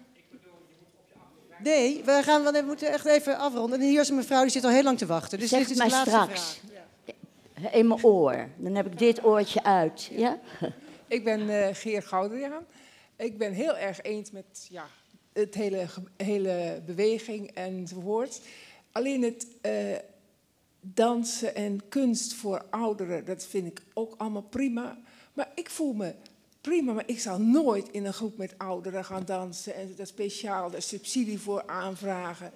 Nee, we, gaan, we moeten echt even afronden. En hier is een mevrouw die zit al heel lang te wachten. Dus zeg dit is het de maar laatste straks. vraag. In mijn oor. Dan heb ik dit oortje uit. Ja? Ik ben eh Geer Goudriaan. Ik ben heel erg eens met ja, het hele, hele beweging enzovoort. Alleen het eh, dansen en kunst voor ouderen, dat vind ik ook allemaal prima. Maar ik voel me prima, maar ik zal nooit in een groep met ouderen gaan dansen en daar speciaal de subsidie voor aanvragen.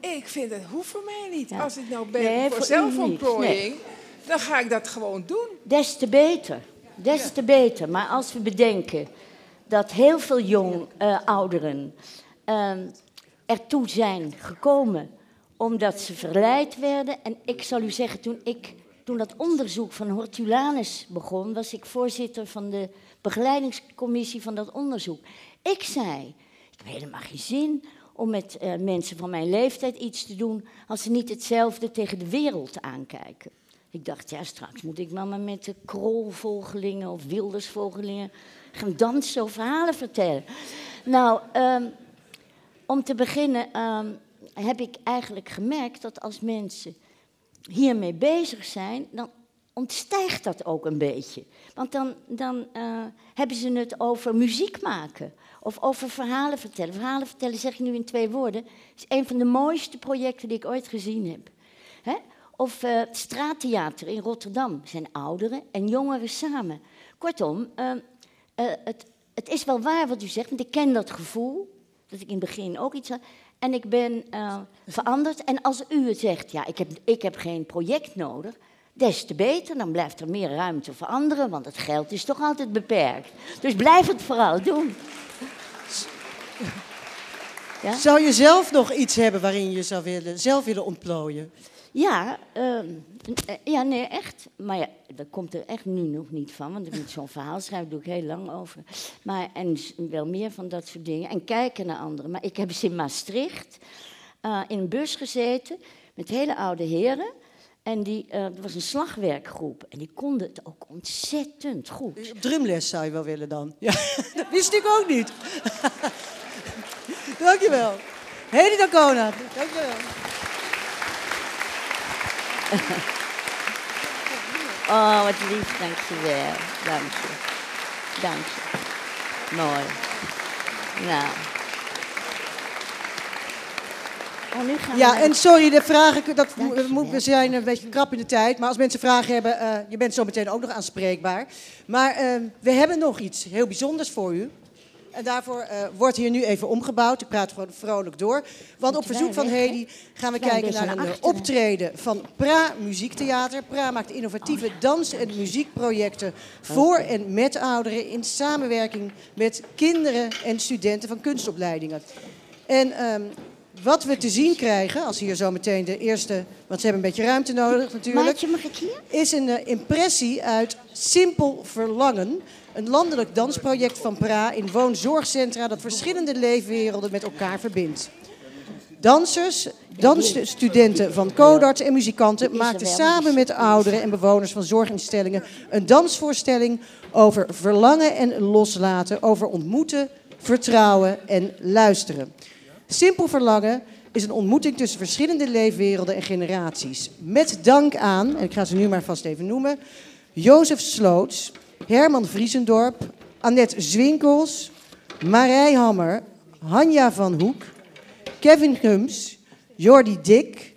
Ik vind het hoeft voor mij niet. Ja. Als ik nou ben Nee, voor voor zelfontplooiing, Nee. dan ga ik dat gewoon doen. Des te beter. Des te beter. Maar als we bedenken dat heel veel jong eh, ouderen ehm, ertoe zijn gekomen omdat ze verleid werden. En ik zal u zeggen, toen, ik, toen dat onderzoek van Hortulanus begon, was ik voorzitter van de begeleidingscommissie van dat onderzoek. Ik zei, ik heb helemaal geen zin om met eh, mensen van mijn leeftijd iets te doen als ze niet hetzelfde tegen de wereld aankijken. Ik dacht, ja, straks moet ik maar met de krolvolgelingen of wildersvolgelingen gaan dansen of verhalen vertellen. Nou, ehm, om te beginnen ehm, heb ik eigenlijk gemerkt dat als mensen hiermee bezig zijn, dan ontstijgt dat ook een beetje. Want dan, dan eh, hebben ze het over muziek maken of over verhalen vertellen. Verhalen vertellen, zeg ik nu in twee woorden, is een van de mooiste projecten die ik ooit gezien heb. Hè? Of het straattheater in Rotterdam zijn ouderen en jongeren samen. Kortom, eh, eh, het, het is wel waar wat u zegt, want ik ken dat gevoel. Dat ik in het begin ook iets had. En ik ben eh, veranderd. En als u het zegt, ja, ik heb, ik heb geen project nodig. Des te beter, dan blijft er meer ruimte voor anderen, want het geld is toch altijd beperkt. Dus blijf het vooral doen. Ja? Zou je zelf nog iets hebben waarin je zou willen, zelf willen ontplooien? Ja, ehm, eh, ja, nee, echt. Maar ja, dat komt er echt nu nog niet van, want ik moet zo'n verhaal schrijven, daar doe ik heel lang over. Maar, en wel meer van dat soort dingen. En kijken naar anderen. Maar ik heb eens in Maastricht eh, in een bus gezeten met hele oude heren. En die, eh er was een slagwerkgroep en die konden het ook ontzettend goed. Drumles zou je wel willen dan. Ja, dat wist ik ook niet. Dankjewel. Hedy Dancona. Dankjewel. Oh, wat lief, dank je wel. Dank je. Dank je. Mooi. Nou. Oh, nu gaan we Ja, naar en sorry, de vragen, dat mo- moet, we zijn een beetje krap in de tijd. Maar als mensen vragen hebben, eh, je bent zo meteen ook nog aanspreekbaar. Maar eh, we hebben nog iets heel bijzonders voor u. En daarvoor eh, wordt hier nu even omgebouwd. Ik praat gewoon vrolijk door. Want op verzoek van? Hedy gaan we kijken naar een eh, optreden van Pra Muziektheater. Pra maakt innovatieve dans- en muziekprojecten voor en met ouderen... in samenwerking met kinderen en studenten van kunstopleidingen. En ehm, Wat we te zien krijgen, als hier zo meteen de eerste... Want ze hebben een beetje ruimte nodig natuurlijk. Maatje, mag ik hier? Is een eh, impressie uit Simpel Verlangen. Een landelijk dansproject van PRA in woonzorgcentra... dat verschillende leefwerelden met elkaar verbindt. Dansers, dansstudenten van Codarts en muzikanten maakten samen met ouderen en bewoners van zorginstellingen een dansvoorstelling over verlangen en loslaten, over ontmoeten, vertrouwen en luisteren. Simpel verlangen is een ontmoeting tussen verschillende leefwerelden en generaties. Met dank aan, en ik ga ze nu maar vast even noemen, Jozef Sloots, Herman Vriesendorp, Annette Zwinkels, Marij Hammer, Hanja van Hoek, Kevin Gums, Jordi Dik,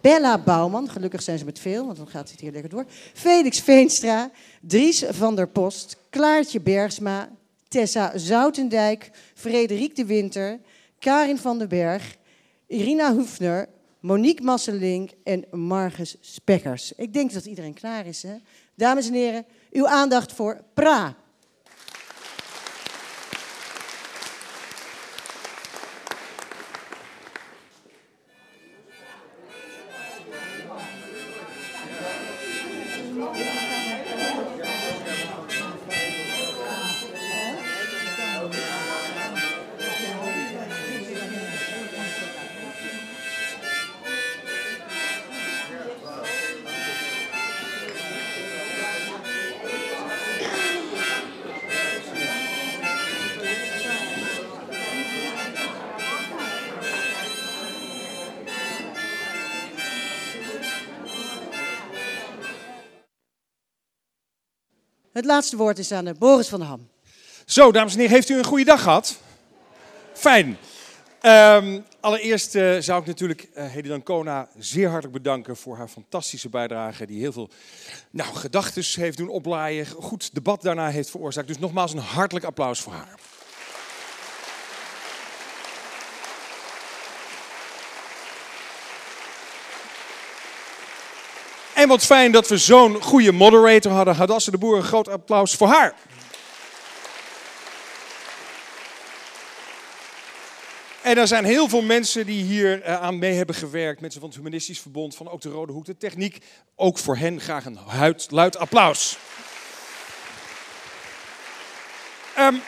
Bella Bouwman, gelukkig zijn ze met veel, want dan gaat het hier lekker door. Felix Veenstra, Dries van der Post, Klaartje Bergsma, Tessa Zoutendijk, Frederik de Winter, Karin van den Berg, Irina Hoefner, Monique Masselink en Margus Spekkers. Ik denk dat iedereen klaar is. Hè? Dames en heren, uw aandacht voor PRA. Laatste woord is aan eh, Boris van Ham. Zo, dames en heren, heeft u een goede dag gehad? Fijn. Ehm, allereerst eh, zou ik natuurlijk uh, Hedy Dancona zeer hartelijk bedanken voor haar fantastische bijdrage. Die heel veel nou, gedachten heeft doen oplaaien. Goed debat daarna heeft veroorzaakt. Dus nogmaals een hartelijk applaus voor haar. En wat fijn dat we zo'n goede moderator hadden. Hadasse de Boer, een groot applaus voor haar. En er zijn heel veel mensen die hier uh, aan mee hebben gewerkt. Mensen van het Humanistisch Verbond, van ook de Rode Hoek, de techniek. Ook voor hen graag een huid, luid applaus. Um,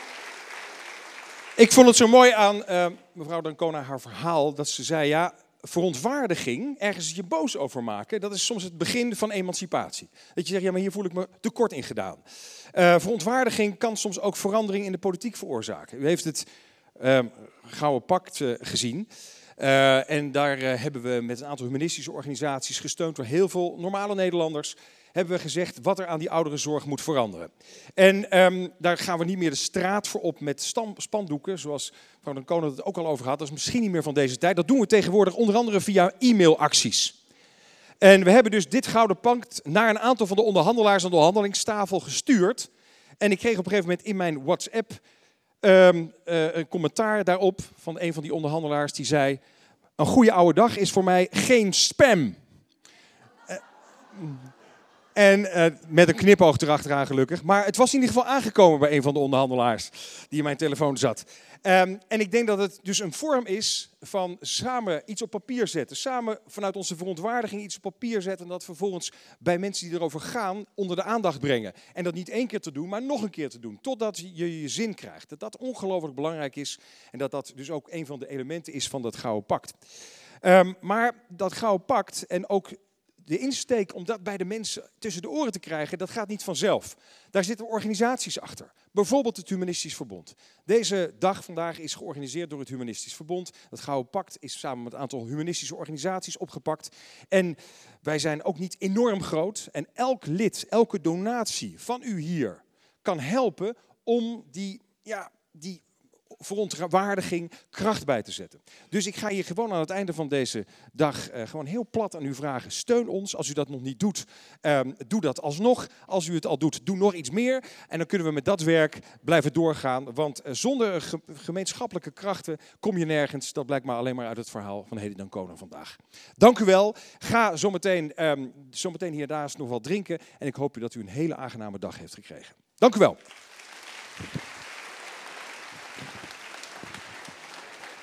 ik vond het zo mooi aan uh, mevrouw Dancona haar verhaal dat ze zei: ja, verontwaardiging, ergens je boos over maken, dat is soms het begin van emancipatie. Dat je zegt, ja, maar hier voel ik me tekort in gedaan. Uh, verontwaardiging kan soms ook verandering in de politiek veroorzaken. U heeft het uh, Gouden Pact uh, gezien. Uh, en daar hebben we met een aantal humanistische organisaties gesteund door heel veel normale Nederlanders hebben we gezegd wat er aan die ouderenzorg moet veranderen. En um, daar gaan we niet meer de straat voor op met spandoeken, zoals mevrouw de Koning het ook al over had. Dat is misschien niet meer van deze tijd. Dat doen we tegenwoordig onder andere via e-mailacties. En we hebben dus dit gouden pact naar een aantal van de onderhandelaars aan de onderhandelingstafel gestuurd. En ik kreeg op een gegeven moment in mijn WhatsApp um, uh, een commentaar daarop van een van die onderhandelaars die zei: Een goede oude dag is voor mij geen spam. Uh, en uh, met een knipoog erachteraan gelukkig. Maar het was in ieder geval aangekomen bij een van de onderhandelaars die in mijn telefoon zat. Um, en ik denk dat het dus een vorm is van samen iets op papier zetten. Samen vanuit onze verontwaardiging iets op papier zetten. En dat vervolgens bij mensen die erover gaan onder de aandacht brengen. En dat niet één keer te doen, maar nog een keer te doen. Totdat je je zin krijgt. Dat dat ongelooflijk belangrijk is. En dat dat dus ook een van de elementen is van dat Gouden Pact. Um, maar dat Gouden Pact en ook de insteek om dat bij de mensen tussen de oren te krijgen, dat gaat niet vanzelf. Daar zitten organisaties achter. Bijvoorbeeld het Humanistisch Verbond. Deze dag vandaag is georganiseerd door het Humanistisch Verbond. Het Gouden Pact is samen met een aantal humanistische organisaties opgepakt. En wij zijn ook niet enorm groot. En elk lid, elke donatie van u hier kan helpen om die, ja, die verontwaardiging kracht bij te zetten. Dus ik ga je gewoon aan het einde van deze dag uh, gewoon heel plat aan u vragen. Steun ons. Als u dat nog niet doet, um, doe dat alsnog. Als u het al doet, doe nog iets meer. En dan kunnen we met dat werk blijven doorgaan. Want uh, zonder ge gemeenschappelijke krachten kom je nergens. Dat blijkt maar alleen maar uit het verhaal van Hedy Dancona vandaag. Dank u wel. Ga zometeen, um, zometeen hiernaast nog wat drinken. En ik hoop dat u een hele aangename dag heeft gekregen. Dank u wel.